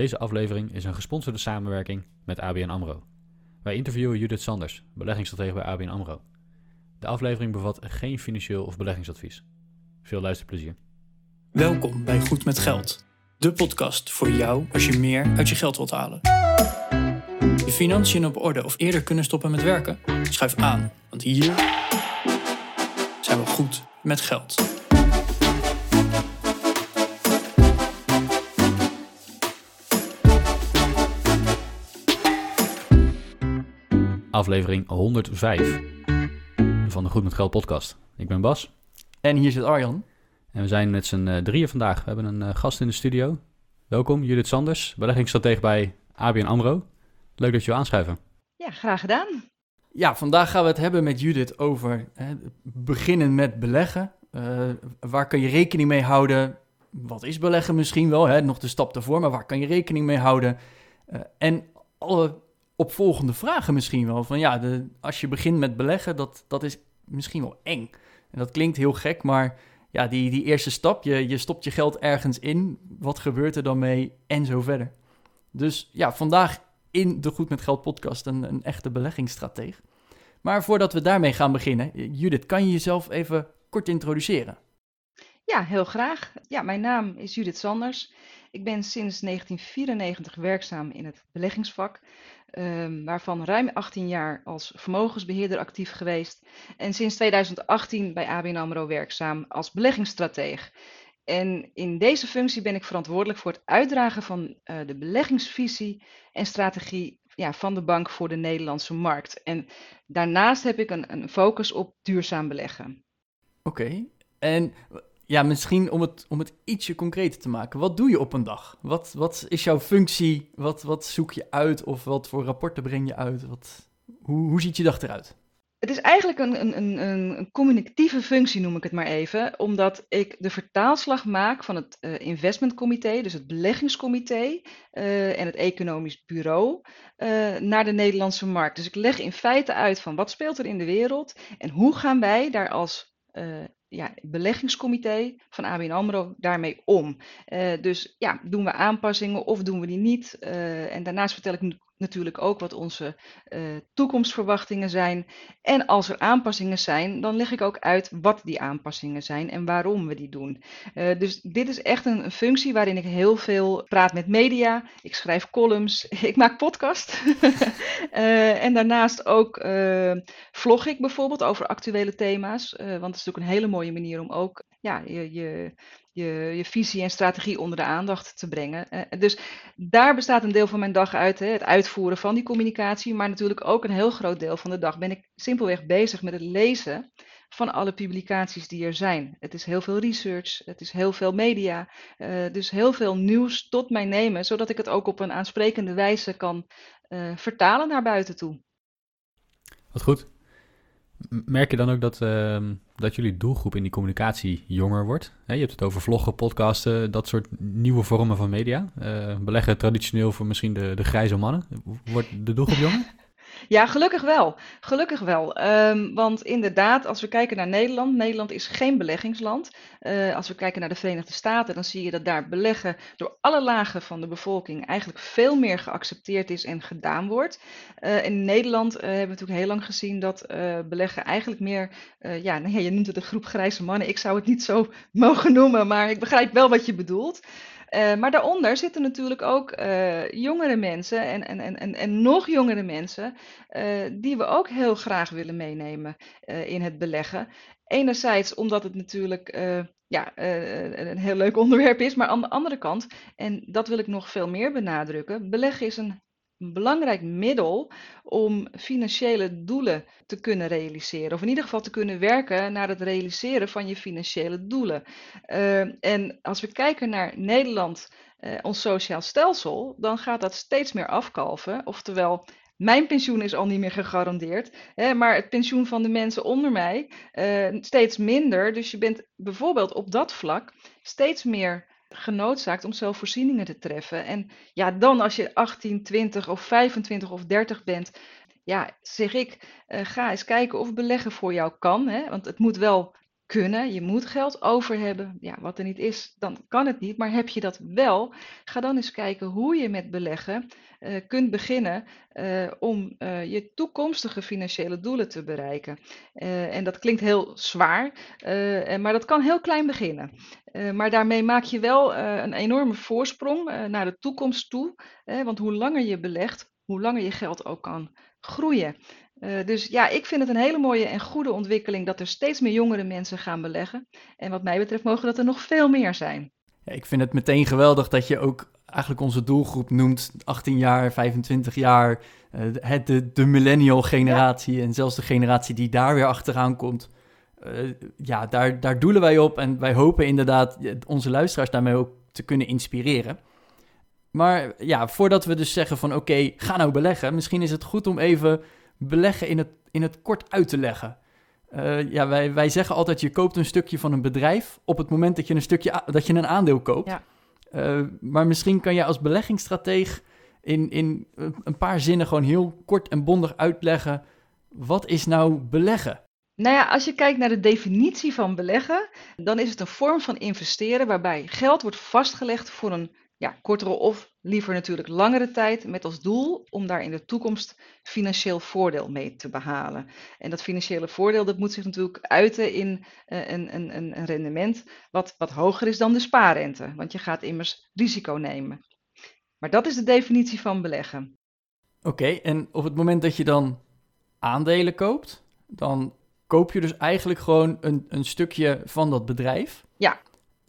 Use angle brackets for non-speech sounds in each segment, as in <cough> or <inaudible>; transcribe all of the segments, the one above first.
Deze aflevering is een gesponsorde samenwerking met ABN AMRO. Wij interviewen Judith Sanders, beleggingsstratege bij ABN AMRO. De aflevering bevat geen financieel of beleggingsadvies. Veel luisterplezier. Welkom bij Goed met Geld, de podcast voor jou als je meer uit je geld wilt halen. Je financiën op orde of eerder kunnen stoppen met werken? Schuif aan, want hier zijn we goed met geld. Aflevering 105 van de Goed met Geld podcast. Ik ben Bas En hier zit Arjan. en we zijn met z'n eh, drieën vandaag. We hebben een eh, gast in de studio. Welkom, Judith Sanders, beleggingsstratege bij ABN AMRO. Leuk dat je wil aanschuiven. Ja, graag gedaan. Ja, vandaag gaan we het hebben met Judith over hè, beginnen met beleggen. Eh, waar kan je rekening mee houden? Wat is beleggen misschien wel? Hè? Nog de stap ervoor, maar waar kan je rekening mee houden? Eh, en alle opvolgende vragen misschien wel. Van ja, de, als je begint met beleggen, dat, dat is misschien wel eng. En dat klinkt heel gek, maar ja, die, die eerste stap, je, je stopt je geld ergens in. Wat gebeurt er dan mee? En zo verder. Dus ja, vandaag in de Goed met Geld podcast een, een echte beleggingsstrateeg. Maar voordat we daarmee gaan beginnen, Judith, kan je jezelf even kort introduceren? Ja, heel graag. Ja, mijn naam is Judith Sanders. Ik ben sinds 1994 werkzaam in het beleggingsvak, ehm, waarvan ruim 18 jaar als vermogensbeheerder actief geweest en sinds 2018 bij ABN AMRO werkzaam als beleggingsstrateeg. En in deze functie ben ik verantwoordelijk voor het uitdragen van eh, de beleggingsvisie en strategie ja, van de bank voor de Nederlandse markt. En daarnaast heb ik een, een focus op duurzaam beleggen. Oké, en ja, misschien om het, om het ietsje concreter te maken. Wat doe je op een dag? Wat, wat is jouw functie? Wat, wat zoek je uit? Of wat voor rapporten breng je uit? Wat, hoe, hoe ziet je dag eruit? Het is eigenlijk een, een, een, een communicatieve functie, noem ik het maar even, omdat ik de vertaalslag maak van het eh, investmentcomité, dus het beleggingscomité eh, en het economisch bureau, eh, naar de Nederlandse markt. Dus ik leg in feite uit van wat speelt er in de wereld en hoe gaan wij daar als ja, beleggingscomité van ABN AMRO daarmee om. Eh, dus ja, doen we aanpassingen of doen we die niet? Eh, en daarnaast vertel ik natuurlijk ook wat onze eh, toekomstverwachtingen zijn. En als er aanpassingen zijn, dan leg ik ook uit wat die aanpassingen zijn en waarom we die doen. Eh, dus dit is echt een, functie waarin ik heel veel praat met media. Ik schrijf columns, <laughs> ik maak podcast. <laughs> Eh, en daarnaast ook vlog ik bijvoorbeeld over actuele thema's. want het is natuurlijk een hele mooie manier om ook ja, je, je, je, je visie en strategie onder de aandacht te brengen. Eh, dus daar bestaat een deel van mijn dag uit, hè, het uitvoeren van die communicatie. Maar natuurlijk ook een heel groot deel van de dag ben ik simpelweg bezig met het lezen van alle publicaties die er zijn. Het is heel veel research, het is heel veel media, eh, dus heel veel nieuws tot mij nemen, zodat ik het ook op een aansprekende wijze kan eh, vertalen naar buiten toe. Wat goed. Merk je dan ook dat, ehm, dat jullie doelgroep in die communicatie jonger wordt? Je hebt het over vloggen, podcasten, dat soort nieuwe vormen van media. Eh, beleggen traditioneel voor misschien de, de grijze mannen. Wordt de doelgroep jonger? Ja, gelukkig wel. Gelukkig wel. Ehm, want inderdaad, als we kijken naar Nederland, Nederland is geen beleggingsland. Eh, als we kijken naar de Verenigde Staten, dan zie je dat daar beleggen door alle lagen van de bevolking eigenlijk veel meer geaccepteerd is en gedaan wordt. Eh, in Nederland eh, hebben we natuurlijk heel lang gezien dat beleggen eigenlijk meer, ja, ja, je noemt het een groep grijze mannen. Ik zou het niet zo <laughs> mogen noemen, maar ik begrijp wel wat je bedoelt. Eh, maar daaronder zitten natuurlijk ook eh, jongere mensen en, en, en, en, en nog jongere mensen, eh, die we ook heel graag willen meenemen in het beleggen. Enerzijds omdat het natuurlijk ja, een heel leuk <laughs> onderwerp is, maar aan de andere kant, en dat wil ik nog veel meer benadrukken, beleggen is een belangrijk middel om financiële doelen te kunnen realiseren. Of in ieder geval te kunnen werken naar het realiseren van je financiële doelen. Uh, en als we kijken naar Nederland, uh, ons sociaal stelsel, dan gaat dat steeds meer afkalven. Oftewel, mijn pensioen is al niet meer gegarandeerd, hè, maar het pensioen van de mensen onder mij uh, steeds minder. Dus je bent bijvoorbeeld op dat vlak steeds meer genoodzaakt om zelf voorzieningen te treffen. En ja, dan als je 18, 20 of 25 of 30 bent, ja, zeg ik, uh, ga eens kijken of beleggen voor jou kan. Hè? Want het moet wel kunnen. Je moet geld over hebben. Ja, wat er niet is, dan kan het niet. Maar heb je dat wel, ga dan eens kijken hoe je met beleggen uh, kunt beginnen uh, om uh, je toekomstige financiële doelen te bereiken. en dat klinkt heel zwaar, maar dat kan heel klein beginnen. maar daarmee maak je wel een enorme voorsprong naar de toekomst toe. want hoe langer je belegt, hoe langer je geld ook kan groeien. Uh, dus ja, ik vind het een hele mooie en goede ontwikkeling dat er steeds meer jongere mensen gaan beleggen. En wat mij betreft mogen dat er nog veel meer zijn. Ja, ik vind het meteen geweldig dat je ook eigenlijk onze doelgroep noemt 18 jaar, 25 jaar, het, de, de millennial generatie en zelfs de generatie die daar weer achteraan komt. Uh, ja, daar, daar doelen wij op en wij hopen inderdaad onze luisteraars daarmee ook te kunnen inspireren. Maar ja, voordat we dus zeggen van oké, ga nou beleggen, misschien is het goed om even beleggen in het, in het kort uit te leggen. Uh, ja, wij, wij zeggen altijd, je koopt een stukje van een bedrijf op het moment dat je een, stukje, dat je een aandeel koopt. Ja. Uh, maar misschien kan je als beleggingsstrateeg in, in een paar zinnen gewoon heel kort en bondig uitleggen, wat is nou beleggen? Nou ja, als je kijkt naar de definitie van beleggen, dan is het een vorm van investeren waarbij geld wordt vastgelegd voor een ja, kortere of liever natuurlijk langere tijd met als doel om daar in de toekomst financieel voordeel mee te behalen. En dat financiële voordeel dat moet zich natuurlijk uiten in uh, een, een, een rendement wat, wat hoger is dan de spaarrente, want je gaat immers risico nemen. Maar dat is de definitie van beleggen. Oké, en op het moment dat je dan aandelen koopt, dan koop je dus eigenlijk gewoon een, een stukje van dat bedrijf. Ja,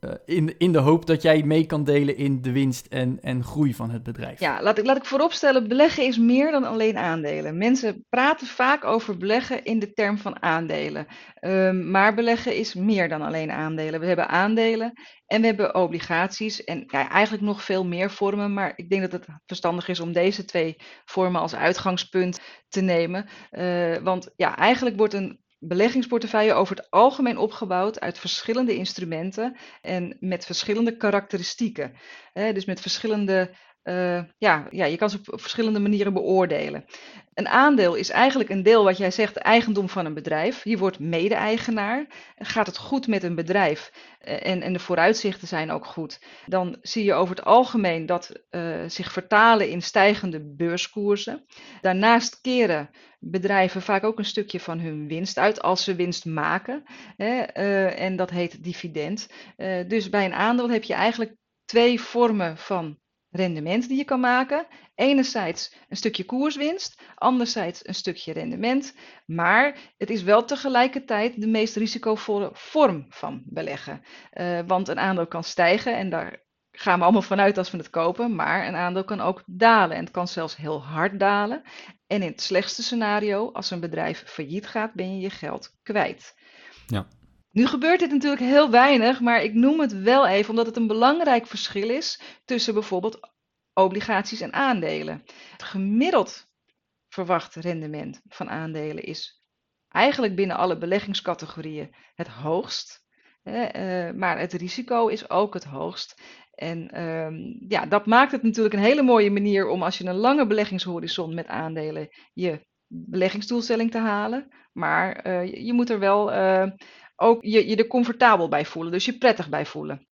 uh, in, in de hoop dat jij mee kan delen in de winst en, en groei van het bedrijf. Ja, laat ik, laat ik vooropstellen, beleggen is meer dan alleen aandelen. Mensen praten vaak over beleggen in de term van aandelen. Um, maar beleggen is meer dan alleen aandelen. We hebben aandelen en we hebben obligaties en ja, eigenlijk nog veel meer vormen. Maar ik denk dat het verstandig is om deze twee vormen als uitgangspunt te nemen. Uh, want ja, eigenlijk wordt een beleggingsportefeuille over het algemeen opgebouwd uit verschillende instrumenten en met verschillende karakteristieken. dus met verschillende, uh, ja, ja, je kan ze op verschillende manieren beoordelen. Een aandeel is eigenlijk een deel wat jij zegt, eigendom van een bedrijf. Je wordt mede-eigenaar. Gaat het goed met een bedrijf uh, en, en de vooruitzichten zijn ook goed, dan zie je over het algemeen dat uh, zich vertalen in stijgende beurskoersen. Daarnaast keren bedrijven vaak ook een stukje van hun winst uit als ze winst maken. Hè, en dat heet dividend. Dus bij een aandeel heb je eigenlijk twee vormen van rendement die je kan maken. Enerzijds een stukje koerswinst, anderzijds een stukje rendement. Maar het is wel tegelijkertijd de meest risicovolle vorm van beleggen. Uh, want een aandeel kan stijgen en daar gaan we allemaal vanuit als we het kopen, maar een aandeel kan ook dalen en het kan zelfs heel hard dalen. En in het slechtste scenario, als een bedrijf failliet gaat, ben je je geld kwijt. Ja. Nu gebeurt dit natuurlijk heel weinig, maar ik noem het wel even omdat het een belangrijk verschil is tussen bijvoorbeeld obligaties en aandelen. Het gemiddeld verwacht rendement van aandelen is eigenlijk binnen alle beleggingscategorieën het hoogst. Eh, maar het risico is ook het hoogst. En um, ja, dat maakt het natuurlijk een hele mooie manier om als je een lange beleggingshorizon met aandelen je beleggingsdoelstelling te halen. Maar uh, je, moet er wel uh, ook je, je er comfortabel bij voelen, dus je prettig bij voelen.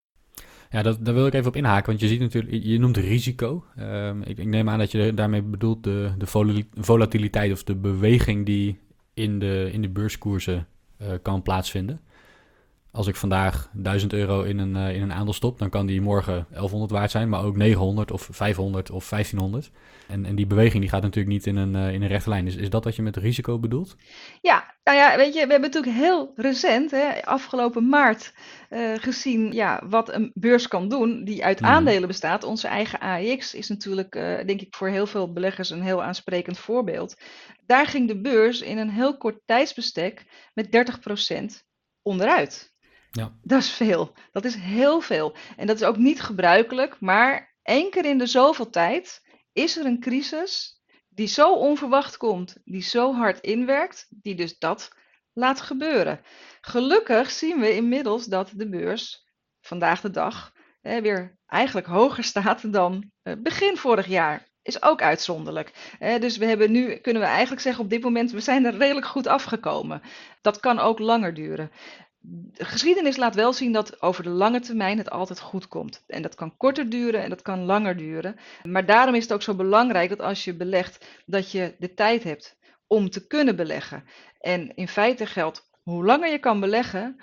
Ja, dat, daar wil ik even op inhaken, want je ziet natuurlijk, je noemt risico. Um, ik, ik, neem aan dat je daarmee bedoelt de, de volatiliteit of de beweging die in de, in de beurskoersen uh, kan plaatsvinden als ik vandaag 1000 euro in een, uh, in een aandeel stop, dan kan die morgen 1100 waard zijn, maar ook 900 of 500 of 1500. En, en die beweging die gaat natuurlijk niet in een, uh, in een rechte lijn. Is, is dat wat je met risico bedoelt? Ja, nou ja, weet je, we hebben natuurlijk heel recent, hè, afgelopen maart, uh, gezien ja, wat een beurs kan doen die uit hmm. aandelen bestaat. Onze eigen AEX is natuurlijk, denk ik, voor heel veel beleggers een heel aansprekend voorbeeld. Daar ging de beurs in een heel kort tijdsbestek met 30% onderuit. Ja. Dat is veel. Dat is heel veel. En dat is ook niet gebruikelijk, maar één keer in de zoveel tijd is er een crisis die zo onverwacht komt, die zo hard inwerkt, die dus dat laat gebeuren. Gelukkig zien we inmiddels dat de beurs vandaag de dag weer eigenlijk hoger staat dan eh, begin vorig jaar. Is ook uitzonderlijk. dus we hebben nu, kunnen we eigenlijk zeggen op dit moment, we zijn er redelijk goed afgekomen. Dat kan ook langer duren. De geschiedenis laat wel zien dat over de lange termijn het altijd goed komt. En dat kan korter duren en dat kan langer duren. Maar daarom is het ook zo belangrijk dat als je belegt, dat je de tijd hebt om te kunnen beleggen. En in feite geldt, hoe langer je kan beleggen,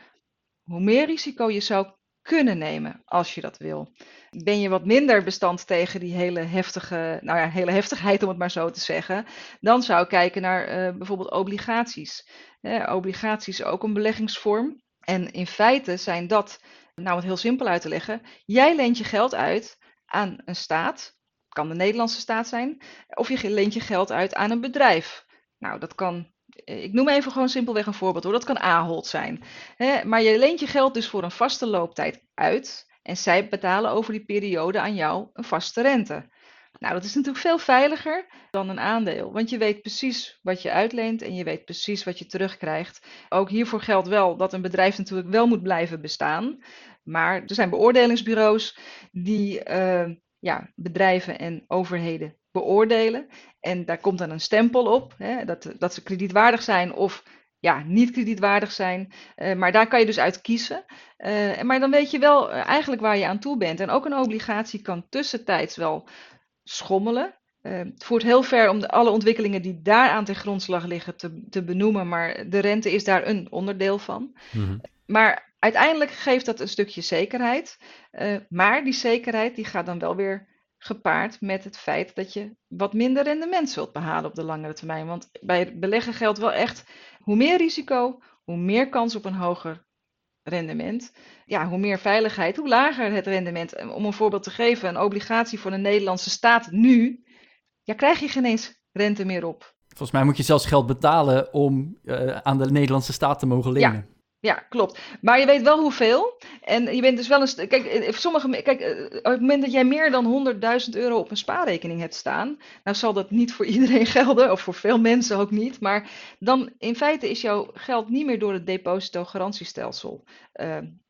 hoe meer risico je zou kunnen nemen als je dat wil. Ben je wat minder bestand tegen die hele heftige, nou ja, hele heftigheid om het maar zo te zeggen, dan zou ik kijken naar uh, bijvoorbeeld obligaties. Eh, obligaties ook een beleggingsvorm. En in feite zijn dat, nou het heel simpel uit te leggen, jij leent je geld uit aan een staat, kan de Nederlandse staat zijn, of je leent je geld uit aan een bedrijf. Nou, dat kan ik noem even gewoon simpelweg een voorbeeld hoor. Dat kan Ahold zijn. maar je leent je geld dus voor een vaste looptijd uit. En zij betalen over die periode aan jou een vaste rente. Nou, dat is natuurlijk veel veiliger dan een aandeel. Want je weet precies wat je uitleent en je weet precies wat je terugkrijgt. Ook hiervoor geldt wel dat een bedrijf natuurlijk wel moet blijven bestaan. Maar er zijn beoordelingsbureaus die uh, ja, bedrijven en overheden beoordelen. En daar komt dan een stempel op, hè, dat, dat ze kredietwaardig zijn of ja, niet kredietwaardig zijn. Uh, maar daar kan je dus uit kiezen. Uh, maar dan weet je wel eigenlijk waar je aan toe bent. En ook een obligatie kan tussentijds wel schommelen. het voert heel ver om de, alle ontwikkelingen die daaraan ten grondslag liggen te, te benoemen. Maar de rente is daar een onderdeel van. Mm-hmm. Maar uiteindelijk geeft dat een stukje zekerheid. maar die zekerheid die gaat dan wel weer gepaard met het feit dat je wat minder rendement zult behalen op de langere termijn. Want bij het beleggen geldt wel echt, hoe meer risico, hoe meer kans op een hoger rendement. Ja, hoe meer veiligheid, hoe lager het rendement. Om een voorbeeld te geven, een obligatie voor de Nederlandse staat nu, ja, krijg je geen eens rente meer op. Volgens mij moet je zelfs geld betalen om uh, aan de Nederlandse staat te mogen lenen. Ja. Ja, klopt. Maar je weet wel hoeveel. En je bent dus wel eens. Kijk, eh, sommige, kijk eh, op het moment dat jij meer dan 100.000 euro op een spaarrekening hebt staan. Nou zal dat niet voor <laughs> iedereen gelden, of voor veel mensen ook niet. Maar dan in feite is jouw geld niet meer door het depositogarantiestelsel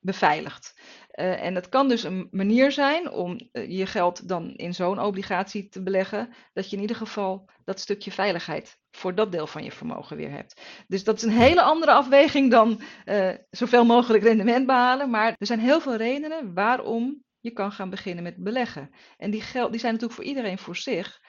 beveiligd. En het kan dus een manier zijn om je geld dan in zo'n obligatie te beleggen. Dat je in ieder geval dat stukje veiligheid voor dat deel van je vermogen weer hebt. Dus dat is een hele andere afweging dan uh, zoveel mogelijk rendement behalen. Maar er zijn heel veel redenen waarom je kan gaan beginnen met beleggen. En die, geld, die zijn natuurlijk voor iedereen voor zich.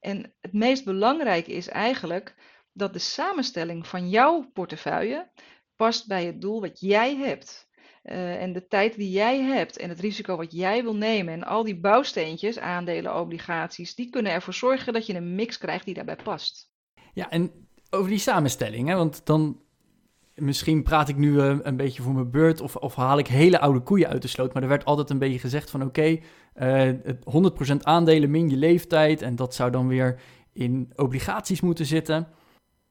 En het meest belangrijke is eigenlijk dat de samenstelling van jouw portefeuille past bij het doel wat jij hebt. Uh, en de tijd die jij hebt en het risico wat jij wil nemen en al die bouwsteentjes, aandelen, obligaties, die kunnen ervoor zorgen dat je een mix krijgt die daarbij past. Ja, en over die samenstelling, hè, want dan misschien praat ik nu uh, een beetje voor mijn beurt of, of, haal ik hele oude koeien uit de sloot. Maar er werd altijd een beetje gezegd van oké, okay, uh, 100% aandelen min je leeftijd en dat zou dan weer in obligaties moeten zitten.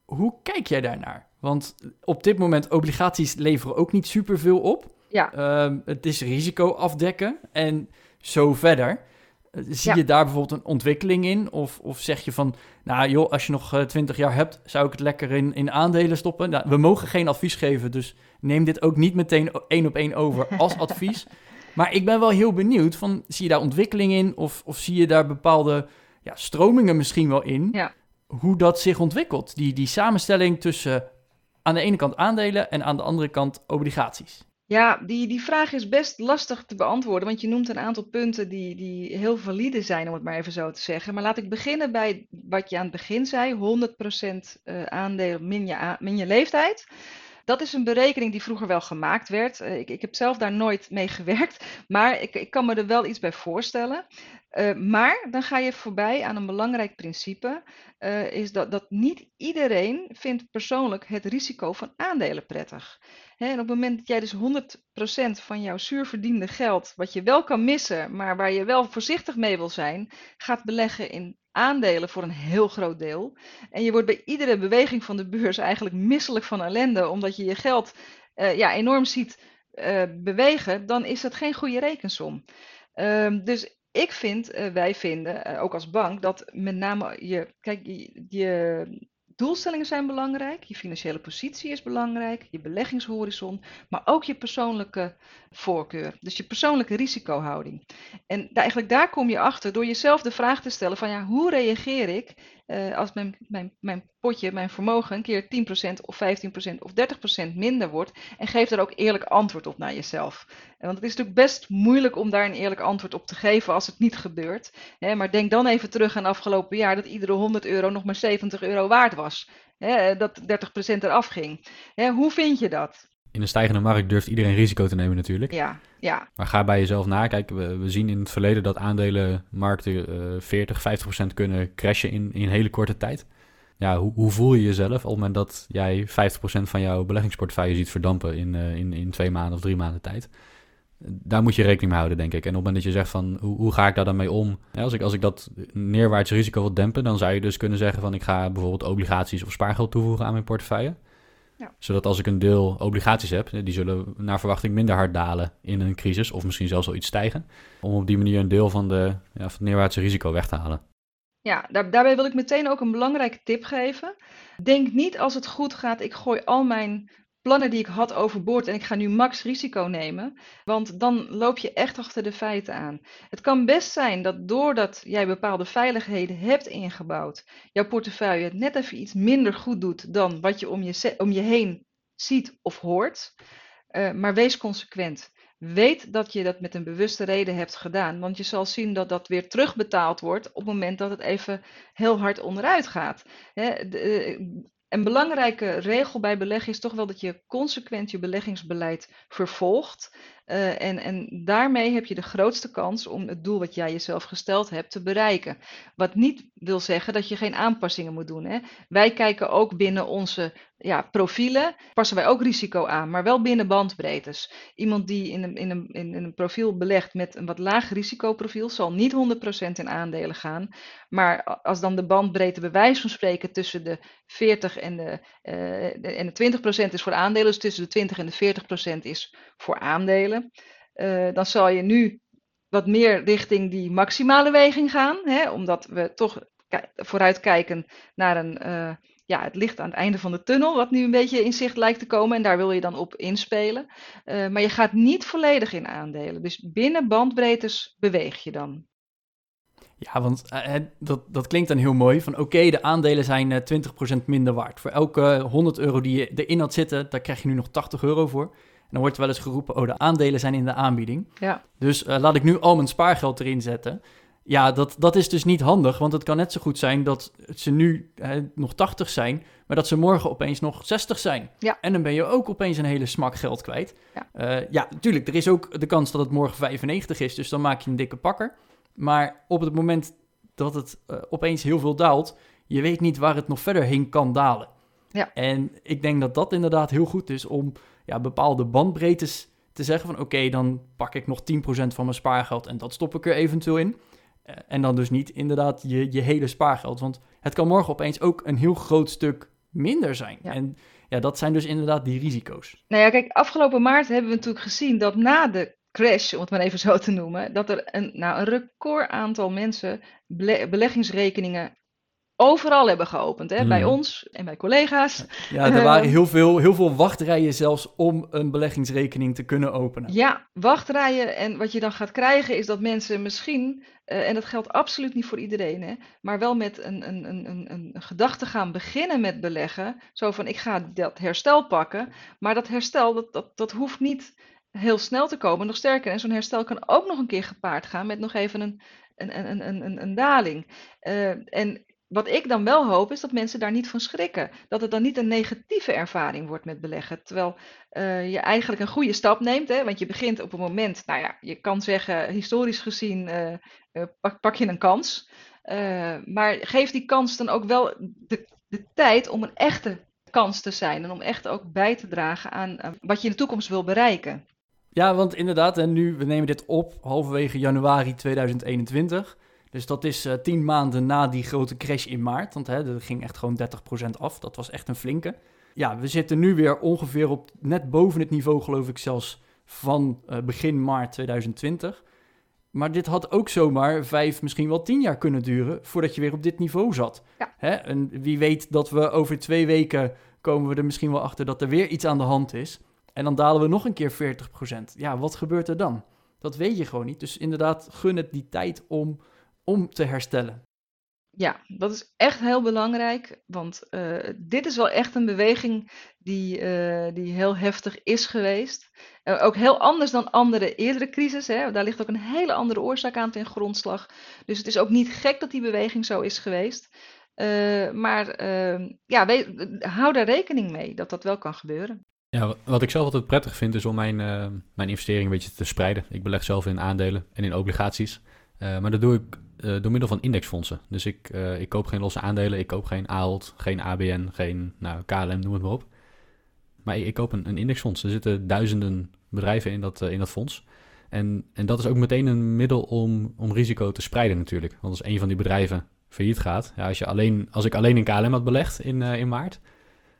Hoe kijk jij daarnaar? Want op dit moment obligaties leveren ook niet superveel op. Ja. Uh, het is risico afdekken en zo verder. Zie je daar bijvoorbeeld een ontwikkeling in? Of, of zeg je van, nou joh, als je nog eh, 20 jaar hebt, zou ik het lekker in, in aandelen stoppen? Nou, we mogen geen advies geven, dus neem dit ook niet meteen één op één over <laughs> als advies. maar ik ben wel heel benieuwd, van, zie je daar ontwikkeling in? Of, of zie je daar bepaalde ja, stromingen misschien wel in? Ja. Hoe dat zich ontwikkelt, die, die samenstelling tussen aan de ene kant aandelen en aan de andere kant obligaties. Ja, die, die vraag is best lastig te beantwoorden, want je noemt een aantal punten die, die heel valide zijn, om het maar even zo te zeggen. Maar laat ik beginnen bij wat je aan het begin zei, 100% eh, aandeel min je, min je leeftijd. Dat is een berekening die vroeger wel gemaakt werd. Eh, ik, ik heb zelf daar nooit mee gewerkt, maar ik, ik kan me er wel iets bij voorstellen. Uh, maar dan ga je voorbij aan een belangrijk principe, is dat, dat niet iedereen vindt persoonlijk het risico van aandelen prettig. En op het moment dat jij dus 100% van jouw zuurverdiende geld, wat je wel kan missen, maar waar je wel voorzichtig mee wil zijn, gaat beleggen in aandelen voor een heel groot deel. En je wordt bij iedere beweging van de beurs eigenlijk misselijk van ellende, omdat je je geld uh, ja, enorm ziet uh, bewegen, dan is dat geen goede rekensom. Uh, dus ik vind, uh, wij vinden, ook als bank, dat met name je, kijk, je doelstellingen zijn belangrijk, je financiële positie is belangrijk, je beleggingshorizon, maar ook je persoonlijke voorkeur, dus je persoonlijke risicohouding. En eigenlijk daar kom je achter door jezelf de vraag te stellen van ja, hoe reageer ik eh, als mijn, mijn, mijn potje, mijn vermogen, een keer 10% of 15% of 30% minder wordt. En geef daar ook eerlijk antwoord op naar jezelf. Want het is natuurlijk best moeilijk om daar een eerlijk antwoord op te geven als het niet gebeurt. Hè, maar denk dan even terug aan afgelopen jaar dat iedere 100 euro nog maar 70 euro waard was. Hè, dat 30% eraf ging. Hè, hoe vind je dat? In een stijgende markt durft iedereen risico te nemen natuurlijk. Ja, ja. Maar ga bij jezelf na. Kijk, we, we zien in het verleden dat aandelenmarkten uh, 40, 50 procent kunnen crashen in, in een hele korte tijd. Ja, hoe, hoe voel je jezelf op het moment dat jij 50 procent van jouw beleggingsportefeuille ziet verdampen in, uh, in, in twee maanden of drie maanden tijd? Daar moet je rekening mee houden, denk ik. En op het moment dat je zegt van, hoe, hoe ga ik daar dan mee om? Ja, als, ik, als ik dat neerwaarts risico wil dempen, dan zou je dus kunnen zeggen van, ik ga bijvoorbeeld obligaties of spaargeld toevoegen aan mijn portefeuille. Ja. Zodat als ik een deel obligaties heb, die zullen naar verwachting minder hard dalen in een crisis, of misschien zelfs wel iets stijgen, om op die manier een deel van, de, ja, van het neerwaartse risico weg te halen. Ja, daar, daarbij wil ik meteen ook een belangrijke tip geven. Denk niet als het goed gaat, ik gooi al mijn plannen die ik had overboord en ik ga nu max risico nemen. Want dan loop je echt achter de feiten aan. Het kan best zijn dat doordat jij bepaalde veiligheden hebt ingebouwd, jouw portefeuille net even iets minder goed doet dan wat je om je, om je heen ziet of hoort. Uh, maar wees consequent. Weet dat je dat met een bewuste reden hebt gedaan, want je zal zien dat dat weer terugbetaald wordt op het moment dat het even heel hard onderuit gaat. De, eh, een belangrijke regel bij beleggen is toch wel dat je consequent je beleggingsbeleid vervolgt. Uh, en, en daarmee heb je de grootste kans om het doel wat jij jezelf gesteld hebt te bereiken. Wat niet wil zeggen dat je geen aanpassingen moet doen. Hè. Wij kijken ook binnen onze ja, profielen, passen wij ook risico aan, maar wel binnen bandbreedtes. Iemand die in een, in een, in een profiel belegt met een wat laag risicoprofiel zal niet 100% in aandelen gaan. Maar als dan de bandbreedte bij van spreken tussen de 40 en de, uh, en de 20% is voor aandelen, dus tussen de 20 en de 40% is voor aandelen uh, dan zal je nu wat meer richting die maximale weging gaan, hè, omdat we toch vooruitkijken naar een, uh, ja, het licht aan het einde van de tunnel, wat nu een beetje in zicht lijkt te komen en daar wil je dan op inspelen. Uh, maar je gaat niet volledig in aandelen, dus binnen bandbreedtes beweeg je dan. Ja, want dat, dat klinkt dan heel mooi. Van oké, de aandelen zijn uh, 20% minder waard. Voor elke 100 euro die je erin had zitten, daar krijg je nu nog 80 euro voor dan wordt wel eens geroepen, oh, de aandelen zijn in de aanbieding. Ja. Dus uh, laat ik nu al mijn spaargeld erin zetten. Ja, dat, dat is dus niet handig, want het kan net zo goed zijn dat ze nu hè, nog 80 zijn, maar dat ze morgen opeens nog 60 zijn. Ja. En dan ben je ook opeens een hele smak geld kwijt. Ja, uh, ja natuurlijk, er is ook de kans dat het morgen 95 is, dus dan maak je een dikke pakker. Maar op het moment dat het uh, opeens heel veel daalt, je weet niet waar het nog verder heen kan dalen. Ja. En ik denk dat dat inderdaad heel goed is om ja, bepaalde bandbreedtes te zeggen van oké, dan pak ik nog 10% van mijn spaargeld en dat stop ik er eventueel in. Uh, en dan dus niet inderdaad je, je hele spaargeld. Want het kan morgen opeens ook een heel groot stuk minder zijn. Ja. En ja, dat zijn dus inderdaad die risico's. Nou ja, kijk, afgelopen maart hebben we natuurlijk gezien dat na de crash, om het maar even zo te noemen, dat er een, nou, een record aantal mensen bele beleggingsrekeningen overal hebben geopend. Hè? Hmm. Bij ons en bij collega's. Ja, er waren heel veel, heel veel wachtrijen zelfs om een beleggingsrekening te kunnen openen. Ja, wachtrijen. En wat je dan gaat krijgen is dat mensen misschien, uh, en dat geldt absoluut niet voor iedereen, hè, maar wel met een, een, een, een, een gedachte gaan beginnen met beleggen. Zo van, ik ga dat herstel pakken. Maar dat herstel, dat, dat, dat hoeft niet heel snel te komen. Nog sterker, en zo'n herstel kan ook nog een keer gepaard gaan met nog even een, een, een, een, een, een daling. Uh, en wat ik dan wel hoop, is dat mensen daar niet van schrikken. Dat het dan niet een negatieve ervaring wordt met beleggen. Terwijl uh, je eigenlijk een goede stap neemt. Hè? Want je begint op een moment, nou ja, je kan zeggen, historisch gezien, uh, uh, pak, pak, je een kans. maar geef die kans dan ook wel de, de, tijd om een echte kans te zijn. En om echt ook bij te dragen aan wat je in de toekomst wil bereiken. Ja, want inderdaad, en nu, we nemen dit op halverwege januari 2021. Dus dat is uh, tien maanden na die grote crash in maart. Want hè, dat ging echt gewoon 30% af. Dat was echt een flinke. Ja, we zitten nu weer ongeveer op net boven het niveau, geloof ik zelfs, van uh, begin maart 2020. Maar dit had ook zomaar vijf, misschien wel tien jaar kunnen duren voordat je weer op dit niveau zat. Ja. Hè? En wie weet dat we over twee weken komen we er misschien wel achter dat er weer iets aan de hand is. En dan dalen we nog een keer 40%. Ja, wat gebeurt er dan? Dat weet je gewoon niet. Dus inderdaad, gun het die tijd om om te herstellen. Ja, dat is echt heel belangrijk, want uh, dit is wel echt een beweging die, uh, die heel heftig is geweest. Uh, ook heel anders dan andere eerdere crisis. Hè. Daar ligt ook een hele andere oorzaak aan ten grondslag. Dus het is ook niet gek dat die beweging zo is geweest. maar ehm, ja, we, hou daar rekening mee dat dat wel kan gebeuren. Ja, wat ik zelf altijd prettig vind is om mijn, mijn investering een beetje te spreiden. Ik beleg zelf in aandelen en in obligaties. Maar dat doe ik uh, door middel van indexfondsen. Dus ik, uh, ik koop geen losse aandelen, ik koop geen AHOLD, geen ABN, geen nou, KLM, noem het maar op. Maar ik, ik koop een, een, indexfonds. Er zitten duizenden bedrijven in dat, in dat fonds. En, en dat is ook meteen een middel om, om risico te spreiden natuurlijk. Want als een van die bedrijven failliet gaat, ja, als, je alleen, als ik alleen in KLM had belegd in, in maart,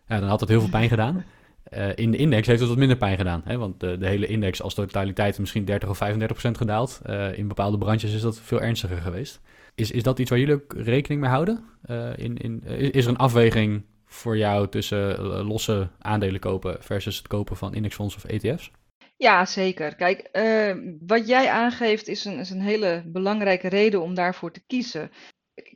ja, dan had dat heel veel pijn gedaan. Uh, in de index heeft het wat minder pijn gedaan. Hè? Want de, hele index als totaliteit misschien 30 of 35 procent gedaald. Uh, in bepaalde branches is dat veel ernstiger geweest. Is, is dat iets waar jullie ook rekening mee houden? Uh, in, in, is er een afweging voor jou tussen losse aandelen kopen versus het kopen van indexfondsen of ETF's? Ja, zeker. Kijk, wat jij aangeeft is een, is een hele belangrijke reden om daarvoor te kiezen.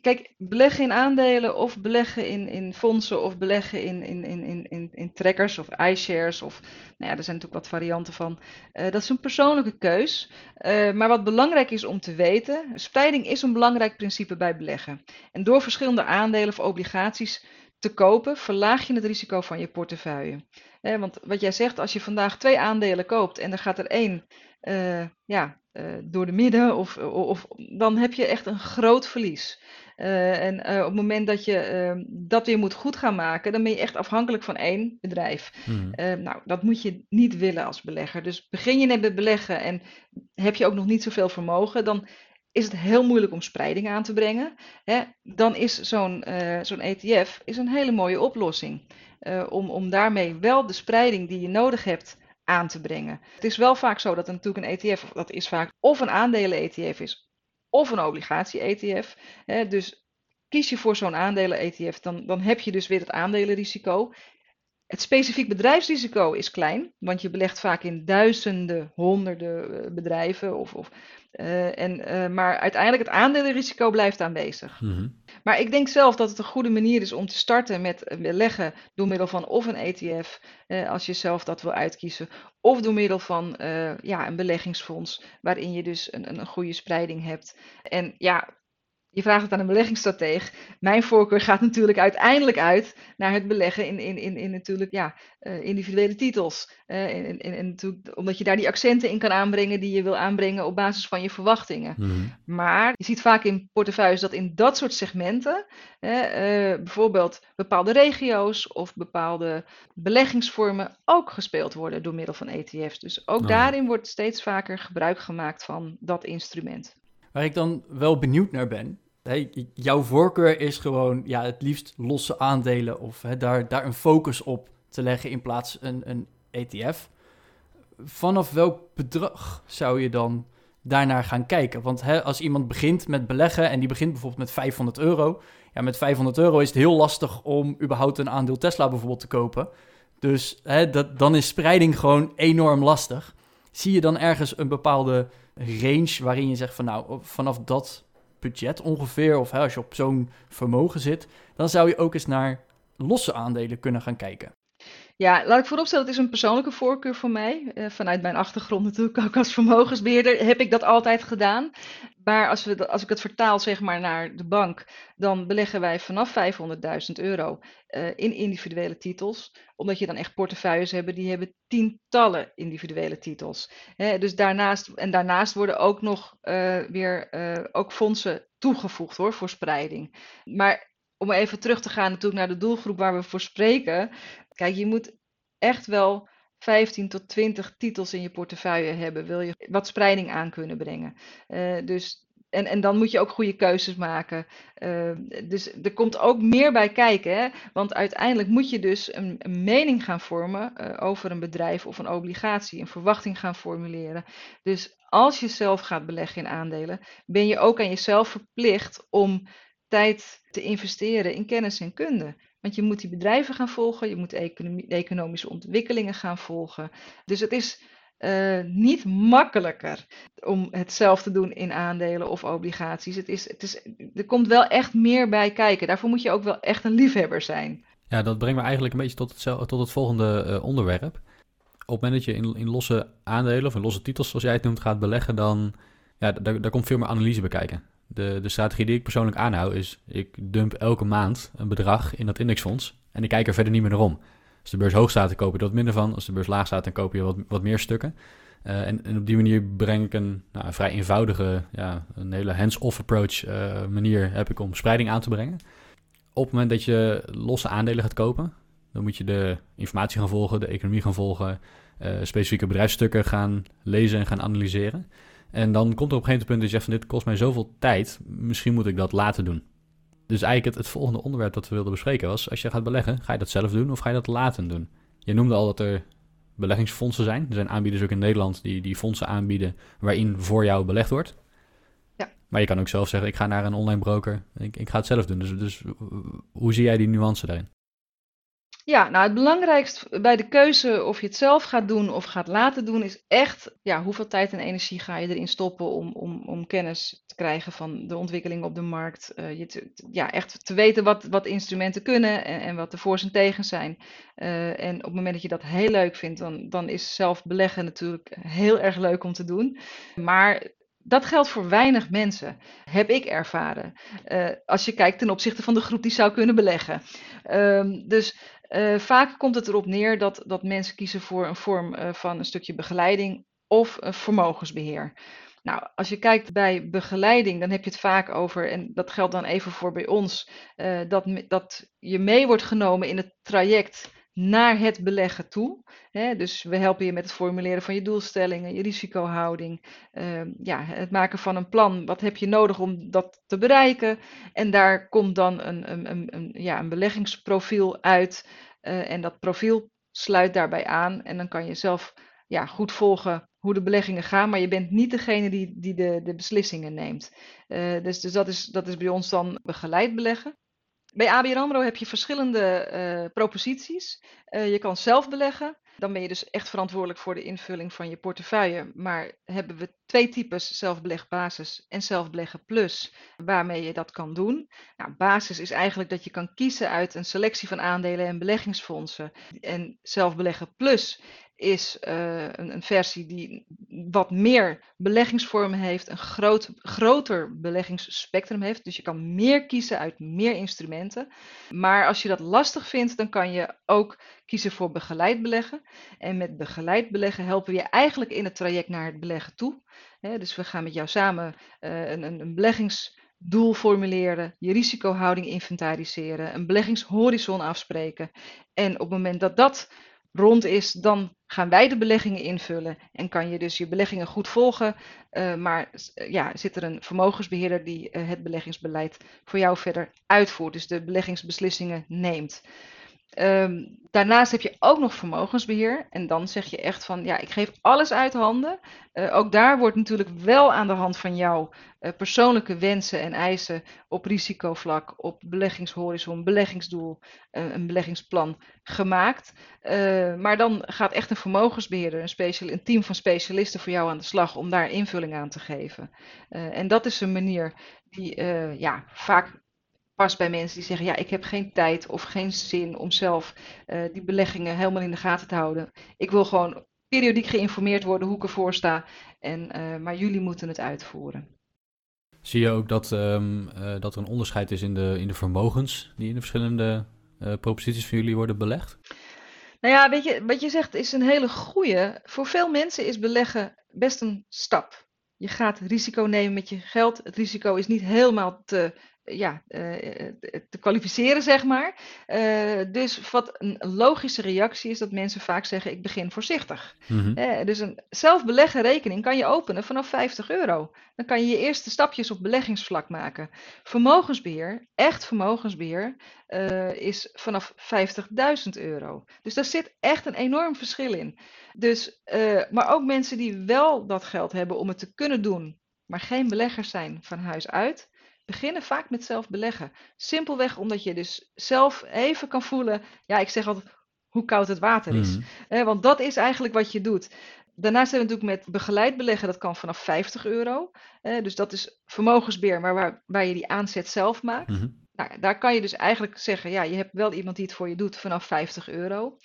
Kijk, beleggen in aandelen of beleggen in, in fondsen of beleggen in, in, in, in, in trackers of iShares of nou ja, er zijn natuurlijk wat varianten van. Uh, dat is een persoonlijke keus. Uh, maar wat belangrijk is om te weten, spreiding is een belangrijk principe bij beleggen. En door verschillende aandelen of obligaties te kopen, verlaag je het risico van je portefeuille. Eh, want wat jij zegt, als je vandaag twee aandelen koopt en er gaat er één uh, ja, uh, door de midden, of, of, dan heb je echt een groot verlies. Uh, en op het moment dat je ehm, dat weer moet goed gaan maken, dan ben je echt afhankelijk van één bedrijf. Mm. nou, dat moet je niet willen als belegger. Dus begin je net met beleggen en heb je ook nog niet zoveel vermogen, dan is het heel moeilijk om spreiding aan te brengen. Hè? Dan is zo'n zo'n ETF is een hele mooie oplossing. om, om daarmee wel de spreiding die je nodig hebt aan te brengen. Het is wel vaak zo dat er natuurlijk een ETF, dat is vaak of een aandelen-ETF is, of een obligatie-ETF. Dus kies je voor zo'n aandelen-ETF, dan, dan heb je dus weer het aandelenrisico. Het specifiek bedrijfsrisico is klein, want je belegt vaak in duizenden, honderden eh, bedrijven. Of, of, uh, en, uh, maar uiteindelijk het aandelenrisico blijft aanwezig. Mm -hmm. Maar ik denk zelf dat het een goede manier is om te starten met beleggen door middel van of een ETF, uh, als je zelf dat wil uitkiezen, of door middel van ja, een beleggingsfonds, waarin je dus een, een goede spreiding hebt. En ja, je vraagt het aan een beleggingsstratege. Mijn voorkeur gaat natuurlijk uiteindelijk uit naar het beleggen in, in, in, in natuurlijk, ja, uh, individuele titels. Uh, en natuurlijk, omdat je daar die accenten in kan aanbrengen die je wil aanbrengen op basis van je verwachtingen. Mm. Maar je ziet vaak in portefeuilles dat in dat soort segmenten, uh, bijvoorbeeld bepaalde regio's of bepaalde beleggingsvormen ook gespeeld worden door middel van ETF's. Dus ook oh. daarin wordt steeds vaker gebruik gemaakt van dat instrument. Waar ik dan wel benieuwd naar ben. jouw voorkeur is gewoon ja, het liefst losse aandelen of daar, daar een focus op te leggen in plaats een, een ETF. Vanaf welk bedrag zou je dan daarnaar gaan kijken? Want als iemand begint met beleggen en die begint bijvoorbeeld met 500 euro. Ja, met 500 euro is het heel lastig om überhaupt een aandeel Tesla bijvoorbeeld te kopen. Dus dat, dan is spreiding gewoon enorm lastig. Zie je dan ergens een bepaalde range waarin je zegt van nou, vanaf dat budget ongeveer, of als je op zo'n vermogen zit, dan zou je ook eens naar losse aandelen kunnen gaan kijken. Ja, laat ik vooropstellen, het is een persoonlijke voorkeur voor mij. Uh, vanuit mijn achtergrond natuurlijk ook als vermogensbeheerder heb ik dat altijd gedaan. Maar als, we, als ik het vertaal zeg maar naar de bank, dan beleggen wij vanaf 500.000 euro uh, in individuele titels. Omdat je dan echt portefeuilles hebben die hebben tientallen individuele titels. Dus daarnaast, en daarnaast worden ook nog uh, weer ook fondsen toegevoegd hoor, voor spreiding. Maar om even terug te gaan natuurlijk naar de doelgroep waar we voor spreken. Kijk, je moet echt wel 15 tot 20 titels in je portefeuille hebben, wil je wat spreiding aan kunnen brengen. Uh, dus, en, en dan moet je ook goede keuzes maken. Uh, dus er komt ook meer bij kijken, hè? want uiteindelijk moet je dus een, een mening gaan vormen uh, over een bedrijf of een obligatie, een verwachting gaan formuleren. Dus als je zelf gaat beleggen in aandelen, ben je ook aan jezelf verplicht om tijd te investeren in kennis en kunde. Want je moet die bedrijven gaan volgen, je moet economie, economische ontwikkelingen gaan volgen. Dus het is uh, niet makkelijker om het zelf te doen in aandelen of obligaties. Het is, het is, er komt wel echt meer bij kijken. Daarvoor moet je ook wel echt een liefhebber zijn. Ja, dat brengt me eigenlijk een beetje tot het, tot het volgende uh, onderwerp. Op het moment dat je in, in losse aandelen of in losse titels, zoals jij het noemt, gaat beleggen, dan ja, daar, daar komt veel meer analyse bij kijken. De, de strategie die ik persoonlijk aanhoud is, ik dump elke maand een bedrag in dat indexfonds en ik kijk er verder niet meer naar om. Als de beurs hoog staat, dan koop je er wat minder van. Als de beurs laag staat, dan koop je wat, wat meer stukken. Uh, en, en, op die manier breng ik een, nou, een vrij eenvoudige, ja, een hele hands-off approach uh, manier heb ik om spreiding aan te brengen. Op het moment dat je losse aandelen gaat kopen, dan moet je de informatie gaan volgen, de economie gaan volgen, uh, specifieke bedrijfsstukken gaan lezen en gaan analyseren. En dan komt er op een gegeven moment dat je zegt van dit kost mij zoveel tijd, misschien moet ik dat laten doen. Dus eigenlijk het, het volgende onderwerp dat we wilden bespreken was, als je gaat beleggen, ga je dat zelf doen of ga je dat laten doen? Je noemde al dat er beleggingsfondsen zijn. Er zijn aanbieders ook in Nederland die, die fondsen aanbieden waarin voor jou belegd wordt. Ja. Maar je kan ook zelf zeggen, ik ga naar een online broker, ik, ik ga het zelf doen. Dus, dus hoe zie jij die nuance daarin? Ja, nou het belangrijkste bij de keuze of je het zelf gaat doen of gaat laten doen, is echt ja, hoeveel tijd en energie ga je erin stoppen om, om, om kennis te krijgen van de ontwikkeling op de markt. Uh, je ja, echt te weten wat, wat instrumenten kunnen en, en wat de voor's en tegens zijn. Uh, en op het moment dat je dat heel leuk vindt, dan, dan is zelf beleggen natuurlijk heel erg leuk om te doen. Maar dat geldt voor weinig mensen, heb ik ervaren. Uh, als je kijkt ten opzichte van de groep die zou kunnen beleggen. Uh, dus uh, vaak komt het erop neer dat, dat mensen kiezen voor een vorm uh, van een stukje begeleiding of vermogensbeheer. Nou, als je kijkt bij begeleiding, dan heb je het vaak over, en dat geldt dan even voor bij ons, uh, dat, dat je mee wordt genomen in het traject naar het beleggen toe. Dus we helpen je met het formuleren van je doelstellingen, je risicohouding, uh, ja, het maken van een plan. Wat heb je nodig om dat te bereiken? En daar komt dan een, een, een, ja, een beleggingsprofiel uit. Uh, en dat profiel sluit daarbij aan. En dan kan je zelf ja, goed volgen hoe de beleggingen gaan, maar je bent niet degene die, die de, de beslissingen neemt. Uh, dus dus dat, is, dat is bij ons dan begeleid beleggen. Bij ABN AMRO heb je verschillende uh, proposities. Uh, je kan zelf beleggen. Dan ben je dus echt verantwoordelijk voor de invulling van je portefeuille. Maar hebben we twee types, zelfbeleg basis en zelfbeleggen plus, waarmee je dat kan doen. Nou, basis is eigenlijk dat je kan kiezen uit een selectie van aandelen en beleggingsfondsen. En zelfbeleggen plus is uh, een, een, versie die wat meer beleggingsvormen heeft, een groot, groter beleggingsspectrum heeft. Dus je kan meer kiezen uit meer instrumenten. Maar als je dat lastig vindt, dan kan je ook kiezen voor begeleid beleggen. En met begeleid beleggen helpen we je eigenlijk in het traject naar het beleggen toe. Dus we gaan met jou samen uh, een, een, een beleggingsdoel formuleren, je risicohouding inventariseren, een beleggingshorizon afspreken. En op het moment dat dat rond is, dan gaan wij de beleggingen invullen en kan je dus je beleggingen goed volgen. Uh, maar ja, zit er een vermogensbeheerder die uh, het beleggingsbeleid voor jou verder uitvoert, dus de beleggingsbeslissingen neemt. Um, daarnaast heb je ook nog vermogensbeheer. En dan zeg je echt van, ja, ik geef alles uit handen. Uh, ook daar wordt natuurlijk wel aan de hand van jouw uh, persoonlijke wensen en eisen op risicovlak, op beleggingshorizon, beleggingsdoel, uh, een beleggingsplan gemaakt. maar dan gaat echt een vermogensbeheerder, een, special, een team van specialisten voor jou aan de slag om daar invulling aan te geven. en dat is een manier die ja, vaak past bij mensen die zeggen, ja, ik heb geen tijd of geen zin om zelf uh, die beleggingen helemaal in de gaten te houden. Ik wil gewoon periodiek geïnformeerd worden hoe ik ervoor sta, en, uh, maar jullie moeten het uitvoeren. Zie je ook dat, um, uh, dat er een onderscheid is in de, in de vermogens die in de verschillende proposities van jullie worden belegd? Nou ja, weet je, wat je zegt is een hele goede. Voor veel mensen is beleggen best een stap. Je gaat risico nemen met je geld. Het risico is niet helemaal te ja, uh, te kwalificeren, zeg maar. Dus wat een logische reactie is dat mensen vaak zeggen: ik begin voorzichtig. Mm -hmm. dus een zelfbeleggen rekening kan je openen vanaf 50 euro. Dan kan je je eerste stapjes op beleggingsvlak maken. Vermogensbeheer, echt vermogensbeheer, is vanaf 50.000 euro. Dus daar zit echt een enorm verschil in. Dus, maar ook mensen die wel dat geld hebben om het te kunnen doen, maar geen beleggers zijn van huis uit beginnen vaak met zelf beleggen. Simpelweg omdat je dus zelf even kan voelen, ja, ik zeg altijd hoe koud het water is. Mm. want dat is eigenlijk wat je doet. Daarnaast hebben we natuurlijk met begeleid beleggen, dat kan vanaf 50 euro. Eh, dus dat is vermogensbeheer, maar waar, waar je die aanzet zelf maakt. Mhm. Nou, daar kan je dus eigenlijk zeggen, ja, je hebt wel iemand die het voor je doet vanaf 50 euro.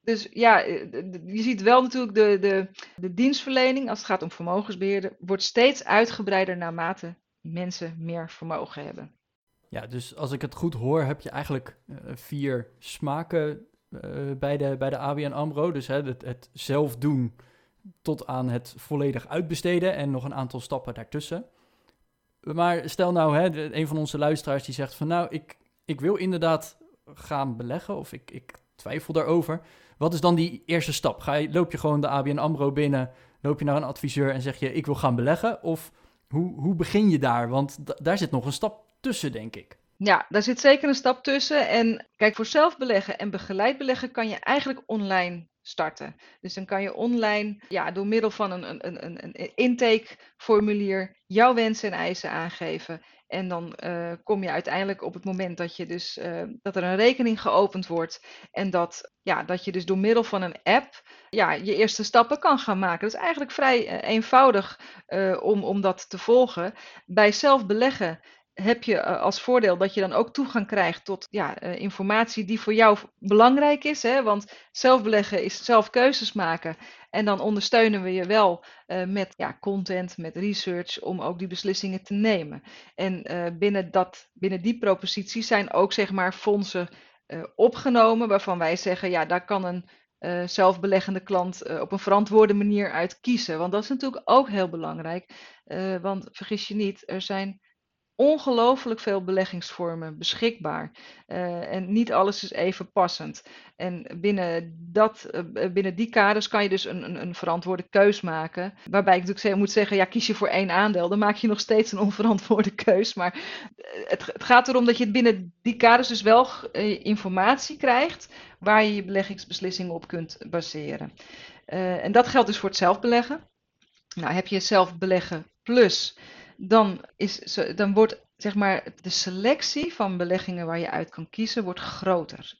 Dus ja, eh, je ziet wel natuurlijk de, de, de dienstverlening als het gaat om vermogensbeheerder, wordt steeds uitgebreider naarmate mensen meer vermogen hebben. Ja, dus als ik het goed hoor, heb je eigenlijk eh, vier smaken eh, bij, de, bij de ABN AMRO. Dus hè, het, zelf doen tot aan het volledig uitbesteden en nog een aantal stappen daartussen. Maar stel nou, hè, een van onze luisteraars die zegt van nou, ik, ik wil inderdaad gaan beleggen of ik, ik twijfel daarover. Wat is dan die eerste stap? Ga je, loop je gewoon de ABN AMRO binnen, loop je naar een adviseur en zeg je ik wil gaan beleggen? Of hoe, hoe begin je daar? Want da- daar zit nog een stap tussen, denk ik. Ja, daar zit zeker een stap tussen. En kijk, voor zelf beleggen en begeleid beleggen kan je eigenlijk online starten. Dus dan kan je online, ja, door middel van een, een, een- een intakeformulier jouw wensen en eisen aangeven. En dan eh, kom je uiteindelijk op het moment dat, je dus, eh, dat er een rekening geopend wordt. En dat, ja, dat je dus door middel van een app ja, je eerste stappen kan gaan maken. Dat is eigenlijk vrij eh, eenvoudig om, om dat te volgen. Bij zelf beleggen heb je eh, als voordeel dat je dan ook toegang krijgt tot ja, eh, informatie die voor jou belangrijk is. Hè? Want zelf beleggen is zelf keuzes maken. En dan ondersteunen we je wel eh, met ja, content, met research, om ook die beslissingen te nemen. En binnen, dat, binnen die propositie zijn ook zeg maar fondsen opgenomen waarvan wij zeggen, ja, daar kan een zelfbeleggende klant op een verantwoorde manier uit kiezen. Want dat is natuurlijk ook heel belangrijk. Want vergis je niet, er zijn ongelooflijk veel beleggingsvormen beschikbaar. Eh, en niet alles is even passend. En binnen, dat, eh, binnen die kaders kan je dus een, een, een verantwoorde keus maken. Waarbij ik natuurlijk moet zeggen, ja, kies je voor één aandeel, dan maak je nog steeds een onverantwoorde <laughs> keus. Maar eh, het, het gaat erom dat je binnen die kaders dus wel informatie krijgt waar je je beleggingsbeslissingen op kunt baseren. En dat geldt dus voor het zelfbeleggen. Nou, heb je zelfbeleggen plus dan, is, dan wordt zeg maar, de selectie van beleggingen waar je uit kan kiezen, wordt groter.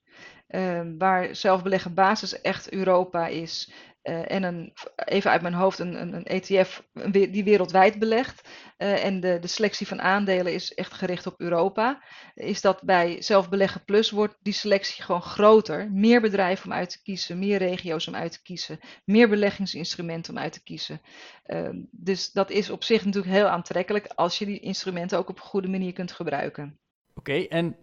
Ehm, waar zelfbeleggen basis echt Europa is. Eh, en een, even uit mijn hoofd een, een, ETF we- die wereldwijd belegt. eh, en de, de selectie van aandelen is echt gericht op Europa. Is dat bij zelfbeleggen plus wordt die selectie gewoon groter. Meer bedrijven om uit te kiezen, meer regio's om uit te kiezen, meer beleggingsinstrumenten om uit te kiezen. Ehm, dus dat is op zich natuurlijk heel aantrekkelijk als je die instrumenten ook op een goede manier kunt gebruiken. Oké, en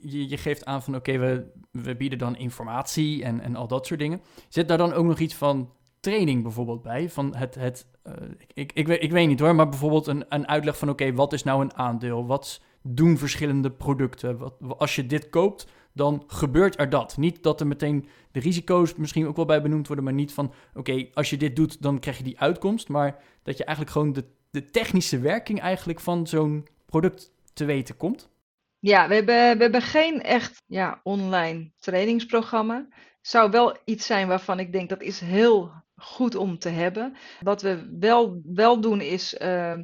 je, geeft aan van oké, we, we bieden dan informatie en, en al dat soort dingen. Zit daar dan ook nog iets van training bijvoorbeeld bij? Van het, het, eh, ik, ik, weet, ik weet niet hoor, maar bijvoorbeeld een, een uitleg van oké, wat is nou een aandeel? Wat doen verschillende producten? Wat, als je dit koopt, dan gebeurt er dat. Niet dat er meteen de risico's misschien ook wel bij benoemd worden, maar niet van oké, als je dit doet, dan krijg je die uitkomst. Maar dat je eigenlijk gewoon de, de technische werking eigenlijk van zo'n product te weten komt. Ja, we hebben, we hebben geen echt ja, online trainingsprogramma. Zou wel iets zijn waarvan ik denk dat is heel goed om te hebben. Wat we wel, wel doen is eh,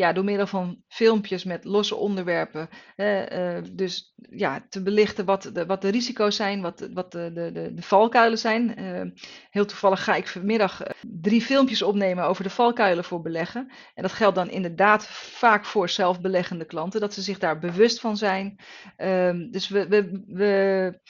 ja, door middel van filmpjes met losse onderwerpen. eh, eh, dus ja, te belichten wat de, wat de risico's zijn, wat, wat de, de, de valkuilen zijn. Eh, heel toevallig ga ik vanmiddag eh, drie filmpjes opnemen over de valkuilen voor beleggen. En dat geldt dan inderdaad vaak voor zelfbeleggende klanten, dat ze zich daar bewust van zijn. Ehm, dus we, we, we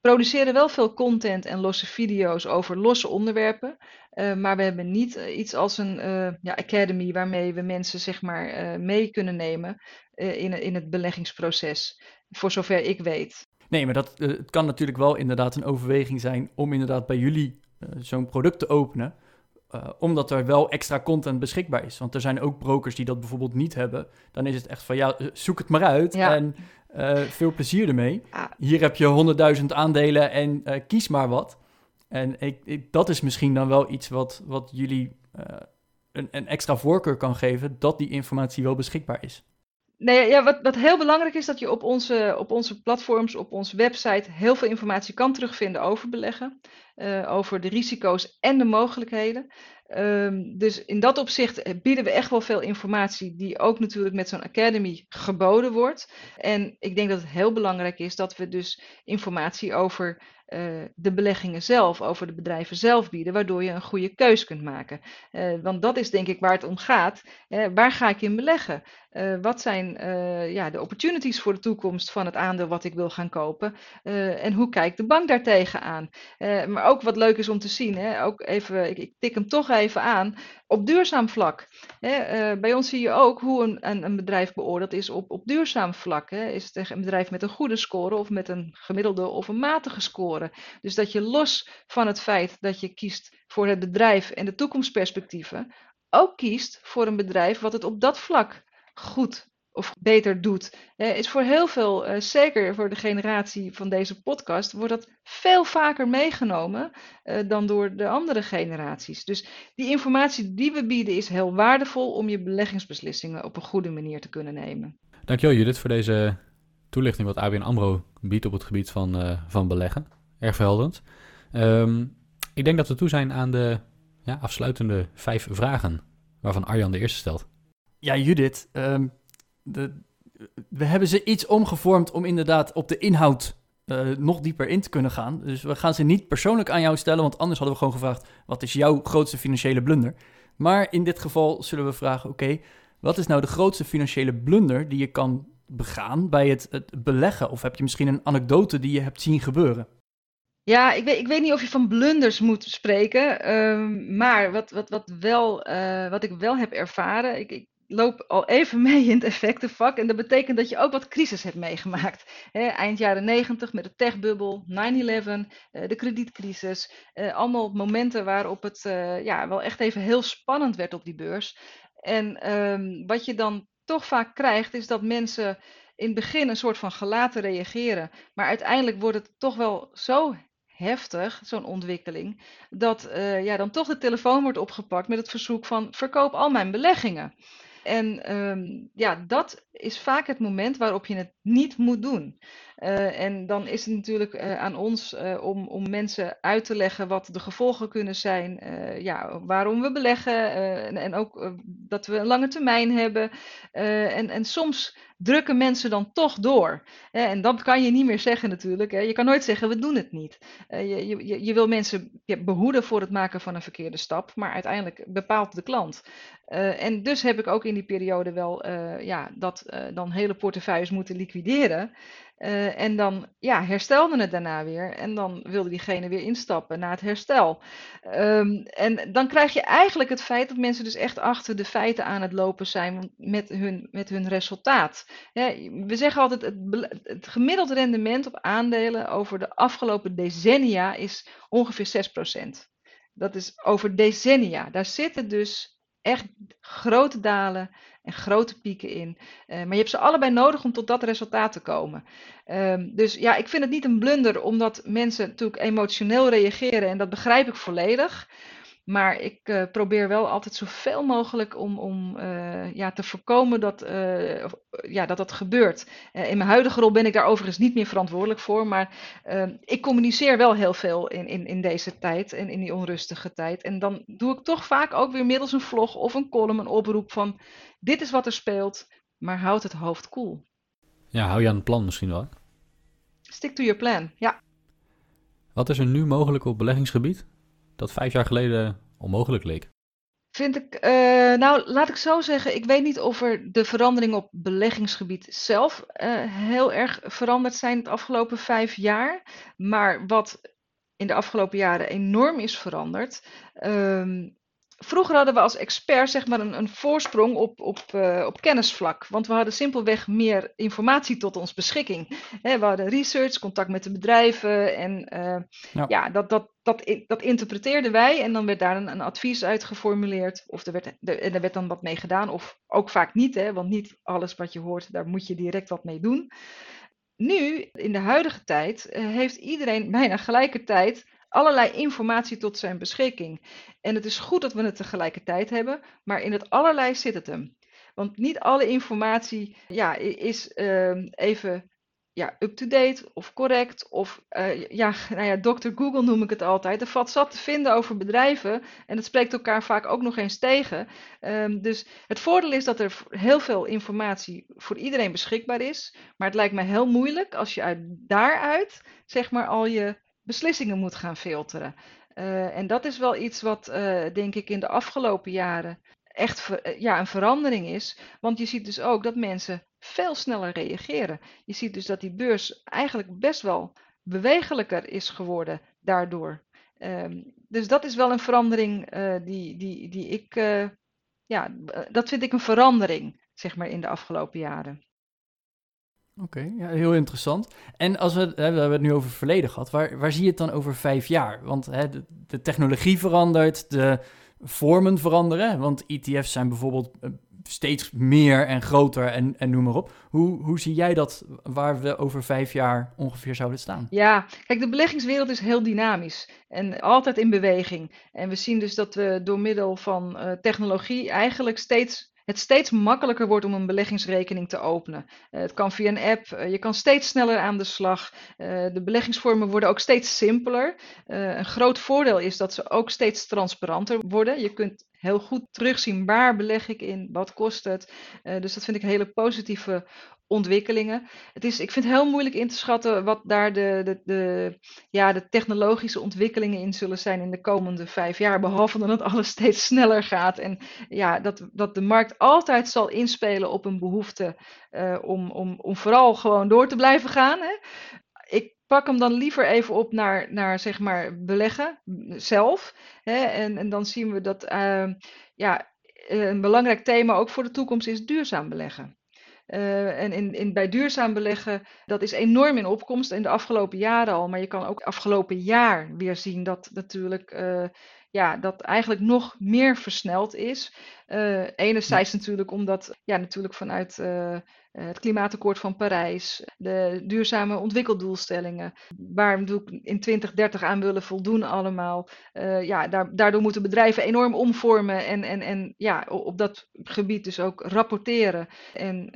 produceren wel veel content en losse video's over losse onderwerpen. Eh, maar we hebben niet eh, iets als een eh, ja, academy waarmee we mensen zeg maar mee kunnen nemen in, in het beleggingsproces. Voor zover ik weet. Nee, maar dat, het kan natuurlijk wel inderdaad een overweging zijn om inderdaad bij jullie zo'n product te openen. omdat er wel extra content beschikbaar is. Want er zijn ook brokers die dat bijvoorbeeld niet hebben. Dan is het echt van ja, zoek het maar uit Ja. en veel plezier ermee. Ja. Hier heb je 100.000 aandelen en kies maar wat. En dat is misschien dan wel iets wat, wat jullie eh, een, een extra voorkeur kan geven, dat die informatie wel beschikbaar is. Nee, ja, wat, wat heel belangrijk is, dat je op onze, op onze platforms, op onze website, heel veel informatie kan terugvinden over beleggen. eh, over de risico's en de mogelijkheden. Ehm, dus in dat opzicht bieden we echt wel veel informatie die ook natuurlijk met zo'n academy geboden wordt. En ik denk dat het heel belangrijk is dat we dus informatie over uh, de beleggingen zelf, over de bedrijven zelf bieden, waardoor je een goede keus kunt maken. Uh, want dat is denk ik waar het om gaat. Uh, waar ga ik in beleggen? wat zijn ja, de opportunities voor de toekomst van het aandeel wat ik wil gaan kopen? en hoe kijkt de bank daartegen aan? maar ook wat leuk is om te zien, hè, ook even, ik, ik tik hem toch even aan, op duurzaam vlak. Hè, bij ons zie je ook hoe een, een, een bedrijf beoordeeld is op, op duurzaam vlak. Hè. Is het een bedrijf met een goede score of met een gemiddelde of een matige score? Dus dat je los van het feit dat je kiest voor het bedrijf en de toekomstperspectieven, ook kiest voor een bedrijf wat het op dat vlak goed of beter doet. is voor heel veel, eh, zeker voor de generatie van deze podcast, wordt dat veel vaker meegenomen eh, dan door de andere generaties. Dus die informatie die we bieden is heel waardevol om je beleggingsbeslissingen op een goede manier te kunnen nemen. Dankjewel Judith voor deze toelichting wat ABN AMRO biedt op het gebied van, uh, van beleggen erg verhelderend. Ehm, ik denk dat we toe zijn aan de ja, afsluitende vijf vragen, waarvan Arjan de eerste stelt. Ja, Judith, ehm, de, we hebben ze iets omgevormd om inderdaad op de inhoud uh, nog dieper in te kunnen gaan. Dus we gaan ze niet persoonlijk aan jou stellen, want anders hadden we gewoon gevraagd: wat is jouw grootste financiële blunder? Maar in dit geval zullen we vragen: oké, wat is nou de grootste financiële blunder die je kan begaan bij het beleggen? Of heb je misschien een anekdote die je hebt zien gebeuren? Ja, ik weet, ik weet niet of je van blunders moet spreken, ehm, maar wat, wat, wat, wel, uh, wat ik wel heb ervaren, ik, ik, loop al even <laughs> mee in het effectenvak en dat betekent dat je ook wat crisis hebt meegemaakt. eind jaren 90 met de techbubbel, 9-11, uh, de kredietcrisis, uh, allemaal momenten waarop het ja, wel echt even heel spannend werd op die beurs. En um, wat je dan toch vaak krijgt, is dat mensen in het begin een soort van gelaten reageren, maar uiteindelijk wordt het toch wel zo heftig, zo'n ontwikkeling, dat uh, ja, dan toch de telefoon wordt opgepakt met het verzoek van verkoop al mijn beleggingen. En um, ja, dat is vaak het moment waarop je het niet moet doen. Uh, en dan is het natuurlijk uh, aan ons uh, om, om mensen uit te leggen wat de gevolgen kunnen zijn, ja, waarom we beleggen en, en, ook dat we een lange termijn hebben. en, en soms drukken mensen dan toch door. En dat kan je niet meer zeggen natuurlijk. Je kan nooit zeggen, we doen het niet. Je, je, je wil mensen behoeden voor het maken van een verkeerde stap, maar uiteindelijk bepaalt de klant. En dus heb ik ook in die periode wel ja, dat dan hele portefeuilles moeten liquideren. Uh, en dan ja, herstelde het daarna weer. En dan wilde diegene weer instappen na het herstel. Um, en dan krijg je eigenlijk het feit dat mensen dus echt achter de feiten aan het lopen zijn met hun, met hun resultaat. we zeggen altijd, het, het gemiddeld rendement op aandelen over de afgelopen decennia is ongeveer 6%. Dat is over decennia. Daar zitten dus echt grote dalen en grote pieken in. Uh, maar je hebt ze allebei nodig om tot dat resultaat te komen. Um, dus ja, ik vind het niet een blunder, omdat mensen natuurlijk emotioneel reageren en dat begrijp ik volledig. Maar ik uh, probeer wel altijd zoveel mogelijk om, om uh, ja, te voorkomen dat, uh, ja, dat dat gebeurt. in mijn huidige rol ben ik daar overigens niet meer verantwoordelijk voor. Maar ik communiceer wel heel veel in, in, in deze tijd en in die onrustige tijd. En dan doe ik toch vaak ook weer middels een vlog of een column een oproep van... dit is wat er speelt, maar houd het hoofd koel. Cool. Ja, hou je aan het plan misschien wel. Stick to your plan, ja. Wat is er nu mogelijk op beleggingsgebied? Dat vijf jaar geleden onmogelijk leek? Vind ik, uh, nou laat ik zo zeggen, ik weet niet of er de veranderingen op beleggingsgebied zelf uh, heel erg veranderd zijn het afgelopen vijf jaar. Maar wat in de afgelopen jaren enorm is veranderd, um, Vroeger hadden we als expert zeg maar een, een voorsprong op, op, uh, op kennisvlak. Want we hadden simpelweg meer informatie tot ons beschikking. we hadden research, contact met de bedrijven. En uh, ja. ja, dat, dat, dat, dat interpreteerden wij. En dan werd daar een, een advies uit geformuleerd. Of er werd, er, er werd dan wat mee gedaan. Of ook vaak niet. Hè, want niet alles wat je hoort, daar moet je direct wat mee doen. Nu, in de huidige tijd, uh, heeft iedereen bijna gelijkertijd allerlei informatie tot zijn beschikking. En het is goed dat we het tegelijkertijd hebben, maar in het allerlei zit het hem. Want niet alle informatie ja, is uh, even ja, up-to-date of correct. Of uh, ja, nou ja, Dr. Google noem ik het altijd. Er valt zat te vinden over bedrijven. En het spreekt elkaar vaak ook nog eens tegen. Um, dus het voordeel is dat er heel veel informatie voor iedereen beschikbaar is. Maar het lijkt me heel moeilijk als je uit daaruit zeg maar al je beslissingen moet gaan filteren. Uh, en dat is wel iets wat uh, denk ik in de afgelopen jaren echt ver, ja, een verandering is. Want je ziet dus ook dat mensen veel sneller reageren. Je ziet dus dat die beurs eigenlijk best wel bewegelijker is geworden daardoor. Um, dus dat is wel een verandering die, die, die ik, ja, dat vind ik een verandering, zeg maar, in de afgelopen jaren. Oké, ja, heel interessant. En als we, we hebben het nu over verleden gehad, waar, waar zie je het dan over vijf jaar? Want hè, de, de technologie verandert, de vormen veranderen, want ETF's zijn bijvoorbeeld eh, steeds meer en groter en, en noem maar op. Hoe, hoe zie jij dat waar we over vijf jaar ongeveer zouden staan? Ja, kijk, de beleggingswereld is heel dynamisch en altijd in beweging. En we zien dus dat we door middel van uh, technologie eigenlijk steeds het steeds makkelijker wordt om een beleggingsrekening te openen. Uh, het kan via een app, uh, je kan steeds sneller aan de slag. Uh, de beleggingsvormen worden ook steeds simpeler. een groot voordeel is dat ze ook steeds transparanter worden. Je kunt heel goed terugzien waar beleg ik in, wat kost het. dus dat vind ik een hele positieve ontwikkelingen. Het is, ik vind het heel moeilijk in te schatten wat daar de, de, de, ja, de technologische ontwikkelingen in zullen zijn in de komende vijf jaar. Behalve dat alles <laughs> steeds sneller gaat. En ja, dat, dat de markt altijd zal inspelen op een behoefte uh, om, om, om vooral gewoon door te blijven gaan. Hè. Ik pak hem dan liever even op naar, naar zeg maar beleggen zelf. Hè. En, en dan zien we dat uh, ja, een belangrijk thema ook voor de toekomst is duurzaam beleggen. Uh, en in, in, bij duurzaam beleggen, dat is enorm in opkomst in de afgelopen jaren al. Maar je kan ook afgelopen jaar weer zien dat natuurlijk uh, ja, dat eigenlijk nog meer versneld is. Uh, enerzijds natuurlijk omdat ja, natuurlijk vanuit uh, het klimaatakkoord van Parijs, de duurzame ontwikkeldoelstellingen, waar we natuurlijk in 2030 aan willen voldoen allemaal, uh, ja, daar, daardoor moeten bedrijven enorm omvormen en, en, en ja, op dat gebied dus ook rapporteren. En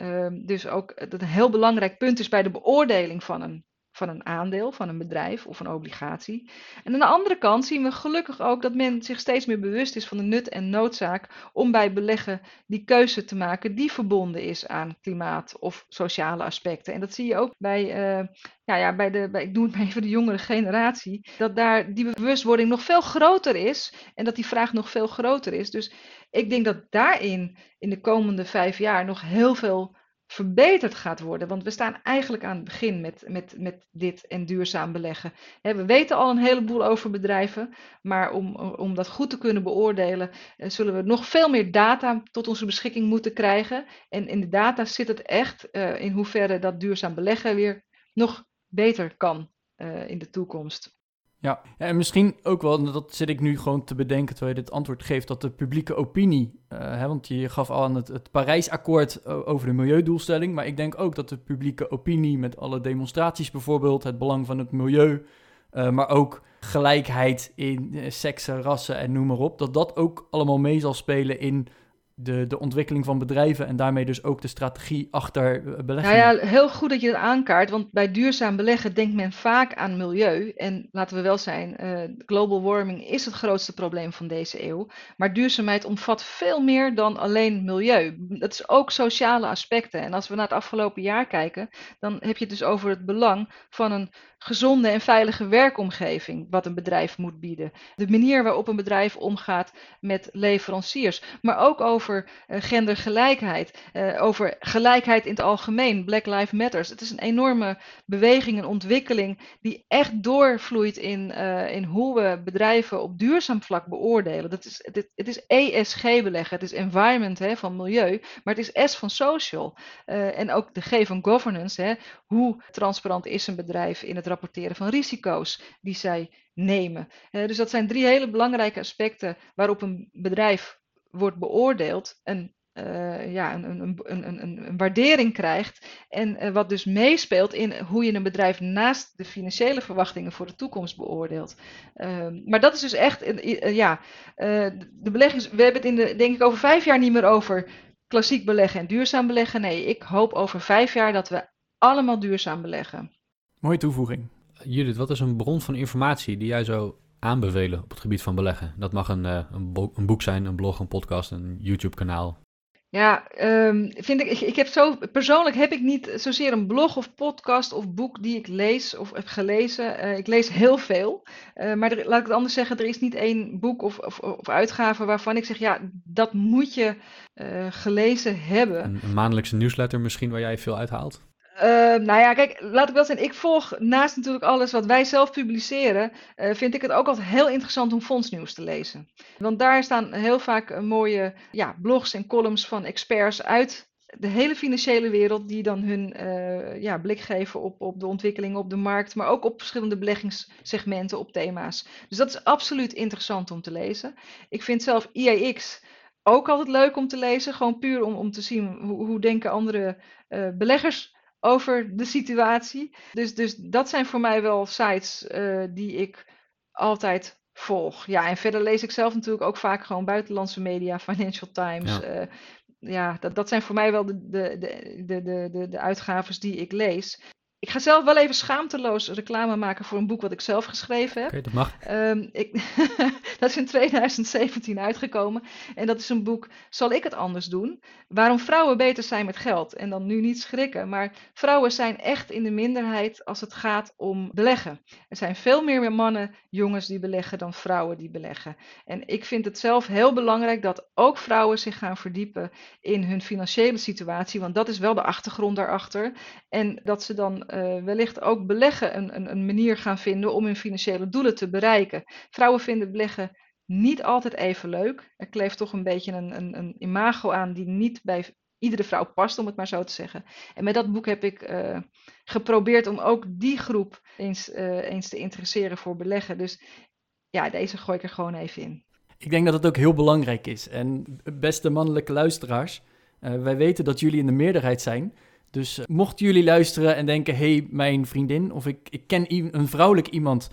dus ook dat een heel belangrijk punt is bij de beoordeling van een van een aandeel, van een bedrijf of een obligatie. En aan de andere kant zien we gelukkig ook dat men zich steeds meer bewust is van de nut en noodzaak om bij beleggen die keuze te maken die verbonden is aan klimaat of sociale aspecten. En dat zie je ook bij, uh, ja, ja, bij, de, bij, ik doe het maar even de jongere generatie, dat daar die bewustwording nog veel groter is en dat die vraag nog veel groter is. Dus ik denk dat daarin in de komende vijf jaar nog heel veel verbeterd gaat worden. Want we staan eigenlijk aan het begin met, met, met dit en duurzaam beleggen. we weten al een heleboel over bedrijven, maar om, om dat goed te kunnen beoordelen, eh, zullen we nog veel meer data tot onze beschikking moeten krijgen. En in de data zit het echt uh, in hoeverre dat duurzaam beleggen weer nog beter kan uh, in de toekomst. Ja. en misschien ook wel, dat zit ik nu gewoon te bedenken terwijl je dit antwoord geeft, dat de publieke opinie, uh, hè, want je gaf al aan het, het Parijsakkoord over de milieudoelstelling, maar ik denk ook dat de publieke opinie met alle demonstraties bijvoorbeeld, het belang van het milieu, uh, maar ook gelijkheid in seksen, rassen en noem maar op, dat dat ook allemaal mee zal spelen in de, de ontwikkeling van bedrijven en daarmee dus ook de strategie achter eh, beleggen. Nou ja, heel goed dat je dat aankaart, want bij duurzaam beleggen denkt men vaak aan milieu. En laten we wel zijn, uh, global warming is het grootste probleem van deze eeuw. Maar duurzaamheid omvat veel meer dan alleen milieu. Dat is ook sociale aspecten. En als we naar het afgelopen jaar kijken, dan heb je het dus over het belang van een gezonde en veilige werkomgeving wat een bedrijf moet bieden. De manier waarop een bedrijf omgaat met leveranciers, maar ook over uh, gendergelijkheid, uh, over gelijkheid in het algemeen, Black Lives Matters. Het is een enorme beweging, een ontwikkeling die echt doorvloeit in, uh, in hoe we bedrijven op duurzaam vlak beoordelen. Dat is, het, het is ESG beleggen, het is environment hè, van milieu, maar het is S van social. en ook de G van governance, hè, hoe transparant is een bedrijf in het rapporteren van risico's die zij nemen. Dus dat zijn drie hele belangrijke aspecten waarop een bedrijf wordt beoordeeld en uh, ja, een, een, een, een, waardering krijgt. En uh, wat dus meespeelt in hoe je een bedrijf naast de financiële verwachtingen voor de toekomst beoordeelt. Ehm, maar dat is dus echt, ja, de beleggings, we hebben het in de, denk ik over vijf jaar niet meer over klassiek beleggen en duurzaam beleggen. Nee, ik hoop over vijf jaar dat we allemaal duurzaam beleggen. Mooie toevoeging. Judith, wat is een bron van informatie die jij zou aanbevelen op het gebied van beleggen? Dat mag een, uh, een, een, boek zijn, een blog, een podcast, een YouTube-kanaal. Ja, um, vind ik, ik, ik, heb zo, persoonlijk heb ik niet zozeer een blog of podcast of boek die ik lees of heb gelezen. Uh, ik lees heel veel. Uh, maar er, laat ik het anders zeggen, er is niet één boek of, of, of uitgave waarvan ik zeg, ja, dat moet je uh, gelezen hebben. Een, een maandelijkse nieuwsletter misschien waar jij veel uithaalt? Uh, nou ja, kijk, laat ik wel zeggen, ik volg naast natuurlijk alles wat wij zelf publiceren, uh, vind ik het ook altijd heel interessant om fondsnieuws te lezen. Want daar staan heel vaak uh, mooie ja, blogs en columns van experts uit de hele financiële wereld, die dan hun ja, blik geven op, op de ontwikkelingen op de markt, maar ook op verschillende beleggingssegmenten, op thema's. Dus dat is absoluut interessant om te lezen. Ik vind zelf IAX ook altijd leuk om te lezen, gewoon puur om, om te zien hoe, hoe denken andere beleggers over de situatie. Dus, dus dat zijn voor mij wel sites uh, die ik altijd volg. Ja, en verder lees ik zelf natuurlijk ook vaak gewoon buitenlandse media, Financial Times. Ja, uh, ja dat, dat zijn voor mij wel de, de, de, de, de, de uitgaves die ik lees. Ik ga zelf wel even schaamteloos reclame maken voor een boek wat ik zelf geschreven heb. Oké, okay, dat mag. Um, ik, <laughs> dat is in 2017 uitgekomen. En dat is een boek, Zal ik het anders doen? Waarom vrouwen beter zijn met geld. En dan nu niet schrikken, maar vrouwen zijn echt in de minderheid als het gaat om beleggen. Er zijn veel meer mannen, jongens die beleggen dan vrouwen die beleggen. En ik vind het zelf heel belangrijk dat ook vrouwen zich gaan verdiepen in hun financiële situatie. Want dat is wel de achtergrond daarachter. En dat ze dan uh, wellicht ook beleggen een, een, een, manier gaan vinden om hun financiële doelen te bereiken. Vrouwen vinden beleggen niet altijd even leuk. Er kleeft toch een beetje een, een, een imago aan die niet bij iedere vrouw past, om het maar zo te zeggen. En met dat boek heb ik uh, geprobeerd om ook die groep eens, uh, eens te interesseren voor beleggen. Dus ja, deze gooi ik er gewoon even in. Ik denk dat het ook heel belangrijk is. En beste mannelijke luisteraars, wij weten dat jullie in de meerderheid zijn. Dus uh, mochten jullie luisteren en denken: hey, mijn vriendin, of ik, ik ken een vrouwelijk iemand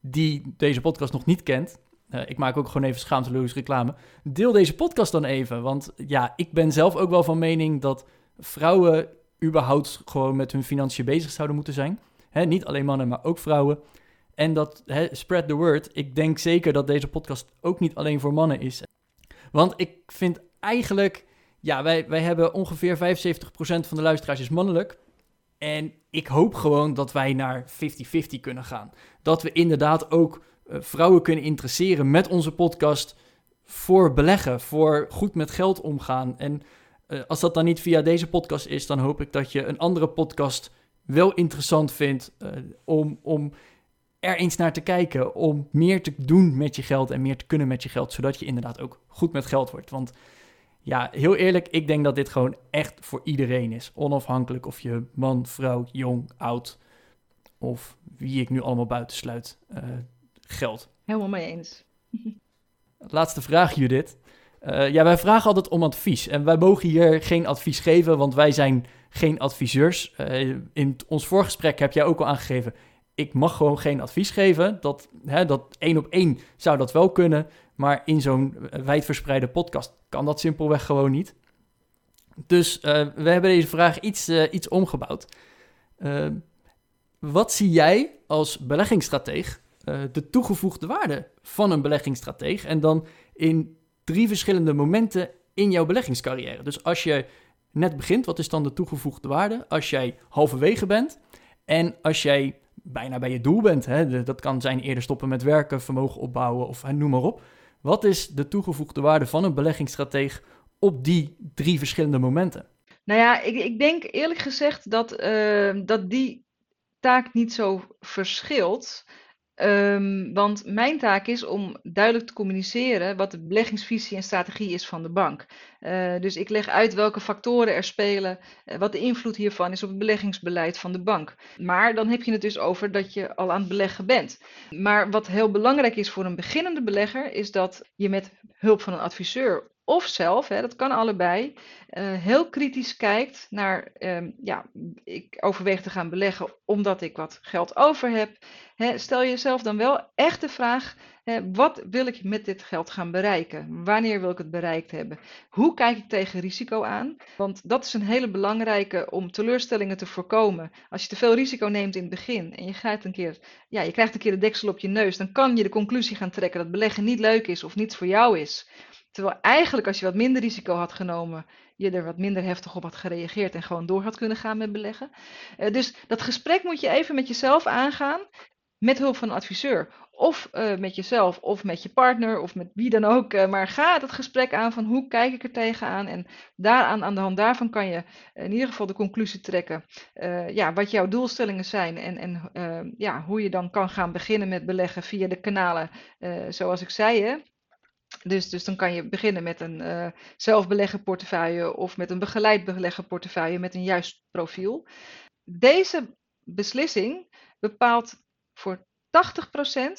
die deze podcast nog niet kent. Uh, ik maak ook gewoon even schaamteloos reclame. Deel deze podcast dan even. Want ja, ik ben zelf ook wel van mening dat vrouwen überhaupt gewoon met hun financiën bezig zouden moeten zijn. Niet alleen mannen, maar ook vrouwen. En dat, spread the word. Ik denk zeker dat deze podcast ook niet alleen voor mannen is. Want ik vind eigenlijk ja, wij, wij hebben ongeveer 75% van de luisteraars is mannelijk. En ik hoop gewoon dat wij naar 50-50 kunnen gaan. Dat we inderdaad ook uh, vrouwen kunnen interesseren met onze podcast voor beleggen, voor goed met geld omgaan. En uh, als dat dan niet via deze podcast is, dan hoop ik dat je een andere podcast wel interessant vindt uh, om, om er eens naar te kijken. Om meer te doen met je geld en meer te kunnen met je geld, zodat je inderdaad ook goed met geld wordt. Want ja, heel eerlijk, ik denk dat dit gewoon echt voor iedereen is. Onafhankelijk of je man, vrouw, jong, oud of wie ik nu allemaal buitensluit uh, geldt. Helemaal mee eens. <laughs> Laatste vraag, Judith. Uh, ja, wij vragen altijd om advies. En wij mogen hier geen advies geven, want wij zijn geen adviseurs. Uh, in ons voorgesprek heb jij ook al aangegeven... ik mag gewoon geen advies geven. Dat, hè, dat één op één zou dat wel kunnen... Maar in zo'n wijdverspreide podcast kan dat simpelweg gewoon niet. Dus uh, we hebben deze vraag iets, uh, iets omgebouwd. Uh, wat zie jij als beleggingsstrateeg de toegevoegde waarde van een beleggingsstrateeg? En dan in drie verschillende momenten in jouw beleggingscarrière. Dus als je net begint, wat is dan de toegevoegde waarde? Als jij halverwege bent en als jij bijna bij je doel bent. Hè? Dat kan zijn eerder stoppen met werken, vermogen opbouwen of noem maar op. Wat is de toegevoegde waarde van een beleggingsstrateeg op die drie verschillende momenten? Nou ja, ik, ik denk eerlijk gezegd dat, uh, dat die taak niet zo verschilt. Um, want mijn taak is om duidelijk te communiceren wat de beleggingsvisie en strategie is van de bank. Uh, dus ik leg uit welke factoren er spelen, uh, wat de invloed hiervan is op het beleggingsbeleid van de bank. Maar dan heb je het dus over dat je al aan het beleggen bent. Maar wat heel belangrijk is voor een beginnende belegger, is dat je met hulp van een adviseur of zelf, hè, dat kan allebei, uh, heel kritisch kijkt naar, um, ja, ik overweeg te gaan beleggen omdat ik wat geld over heb. Hè, stel jezelf dan wel echt de vraag, Hè, wat wil ik met dit geld gaan bereiken? Wanneer wil ik het bereikt hebben? Hoe kijk ik tegen risico aan? Want dat is een hele belangrijke om teleurstellingen te voorkomen. Als je te veel risico neemt in het begin en je, gaat een keer, ja, je krijgt een keer de deksel op je neus, dan kan je de conclusie gaan trekken dat beleggen niet leuk is of niets voor jou is. Terwijl eigenlijk als je wat minder risico had genomen, je er wat minder heftig op had gereageerd en gewoon door had kunnen gaan met beleggen. Uh, dus dat gesprek moet je even met jezelf aangaan, met hulp van een adviseur. Of uh, met jezelf, of met je partner, of met wie dan ook. Uh, maar ga het gesprek aan van hoe kijk ik er tegenaan. En daaraan, aan de hand daarvan kan je in ieder geval de conclusie trekken. ja, wat jouw doelstellingen zijn. En, en ja, hoe je dan kan gaan beginnen met beleggen via de kanalen. zoals ik zei, hè, dus, dus dan kan je beginnen met een uh, zelfbeleggen portefeuille of met een begeleid beleggen portefeuille met een juist profiel. Deze beslissing bepaalt voor 80%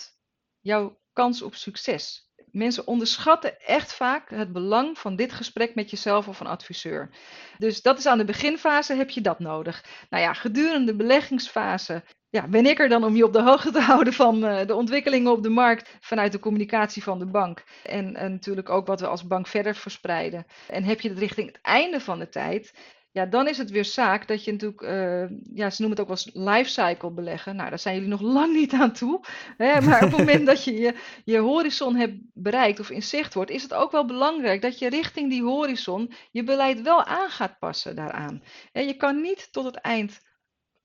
jouw kans op succes. Mensen onderschatten echt vaak het belang van dit gesprek met jezelf of een adviseur. Dus dat is aan de beginfase heb je dat nodig. Nou ja, gedurende de beleggingsfase ja, ben ik er dan om je op de hoogte te <laughs> houden van uh, de ontwikkelingen op de markt vanuit de communicatie van de bank. En, en, natuurlijk ook wat we als bank verder verspreiden. En heb je het richting het einde van de tijd, ja, dan is het weer zaak dat je natuurlijk, uh, ja, ze noemen het ook wel eens lifecycle beleggen. Nou, daar zijn jullie nog lang niet aan toe. Hè? Maar op het <laughs> moment dat je, je je horizon hebt bereikt of in zicht wordt, is het ook wel belangrijk dat je richting die horizon je beleid wel aan gaat passen daaraan. En je kan niet tot het eind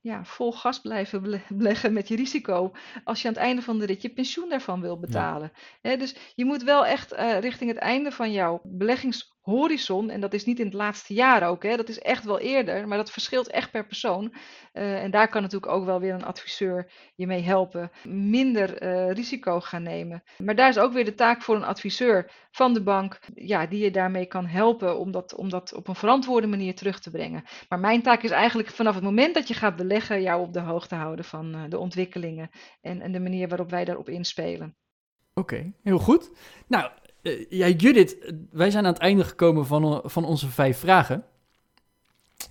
ja, vol gas blijven <laughs> beleggen met je risico. Als je aan het einde van de rit je pensioen daarvan wil betalen. dus je moet wel echt uh, richting het einde van jouw beleggings horizon, en dat is niet in het laatste jaar ook, hè, dat is echt wel eerder, maar dat verschilt echt per persoon. Uh, en daar kan natuurlijk ook wel weer een adviseur je mee helpen, minder uh, risico gaan nemen. Maar daar is ook weer de taak voor een adviseur van de bank, ja, die je daarmee kan helpen om dat, om dat op een verantwoorde manier terug te brengen. Maar mijn taak is eigenlijk vanaf het moment dat je gaat beleggen, jou op de hoogte houden van uh, de ontwikkelingen en, en de manier waarop wij daarop inspelen. Oké, heel goed. Nou, ja, Judith, wij zijn aan het einde gekomen van, van onze vijf vragen.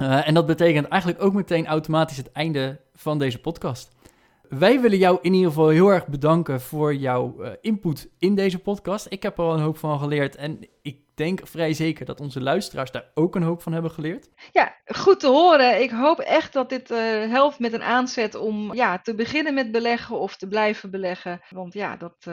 Uh, en dat betekent eigenlijk ook meteen automatisch het einde van deze podcast. Wij willen jou in ieder geval heel erg bedanken voor jouw input in deze podcast. Ik heb er al een hoop van geleerd en ik denk vrij zeker dat onze luisteraars daar ook een hoop van hebben geleerd. Ja, goed te horen. Ik hoop echt dat dit uh, helpt met een aanzet om ja, te beginnen met beleggen of te blijven beleggen. Want ja, dat,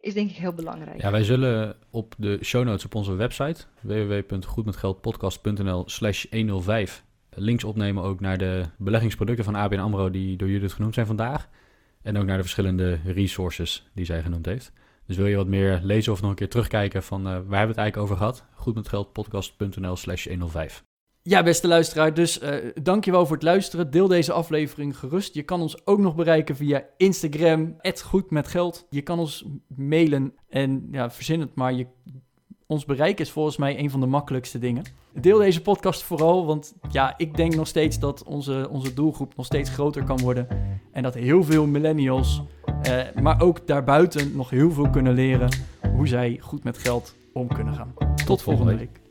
is denk ik heel belangrijk. Ja, wij zullen op de show notes op onze website www.goedmetgeldpodcast.nl slash 105 links opnemen ook naar de beleggingsproducten van ABN AMRO die door Judith genoemd zijn vandaag. En ook naar de verschillende resources die zij genoemd heeft. Dus wil je wat meer lezen of nog een keer terugkijken van uh, waar hebben we het eigenlijk over gehad? Goedmetgeldpodcast.nl slash 105. Ja, beste luisteraar, dus uh, dankjewel voor het luisteren. Deel deze aflevering gerust. Je kan ons ook nog bereiken via Instagram, @goedmetgeld. Je kan ons mailen en ja, verzin het maar. Je, ons bereik is volgens mij een van de makkelijkste dingen. Deel deze podcast vooral, want ja, ik denk nog steeds dat onze, onze doelgroep nog steeds groter kan worden. En dat heel veel millennials, uh, maar ook daarbuiten nog heel veel kunnen leren hoe zij goed met geld om kunnen gaan. Tot, Tot volgende week. week.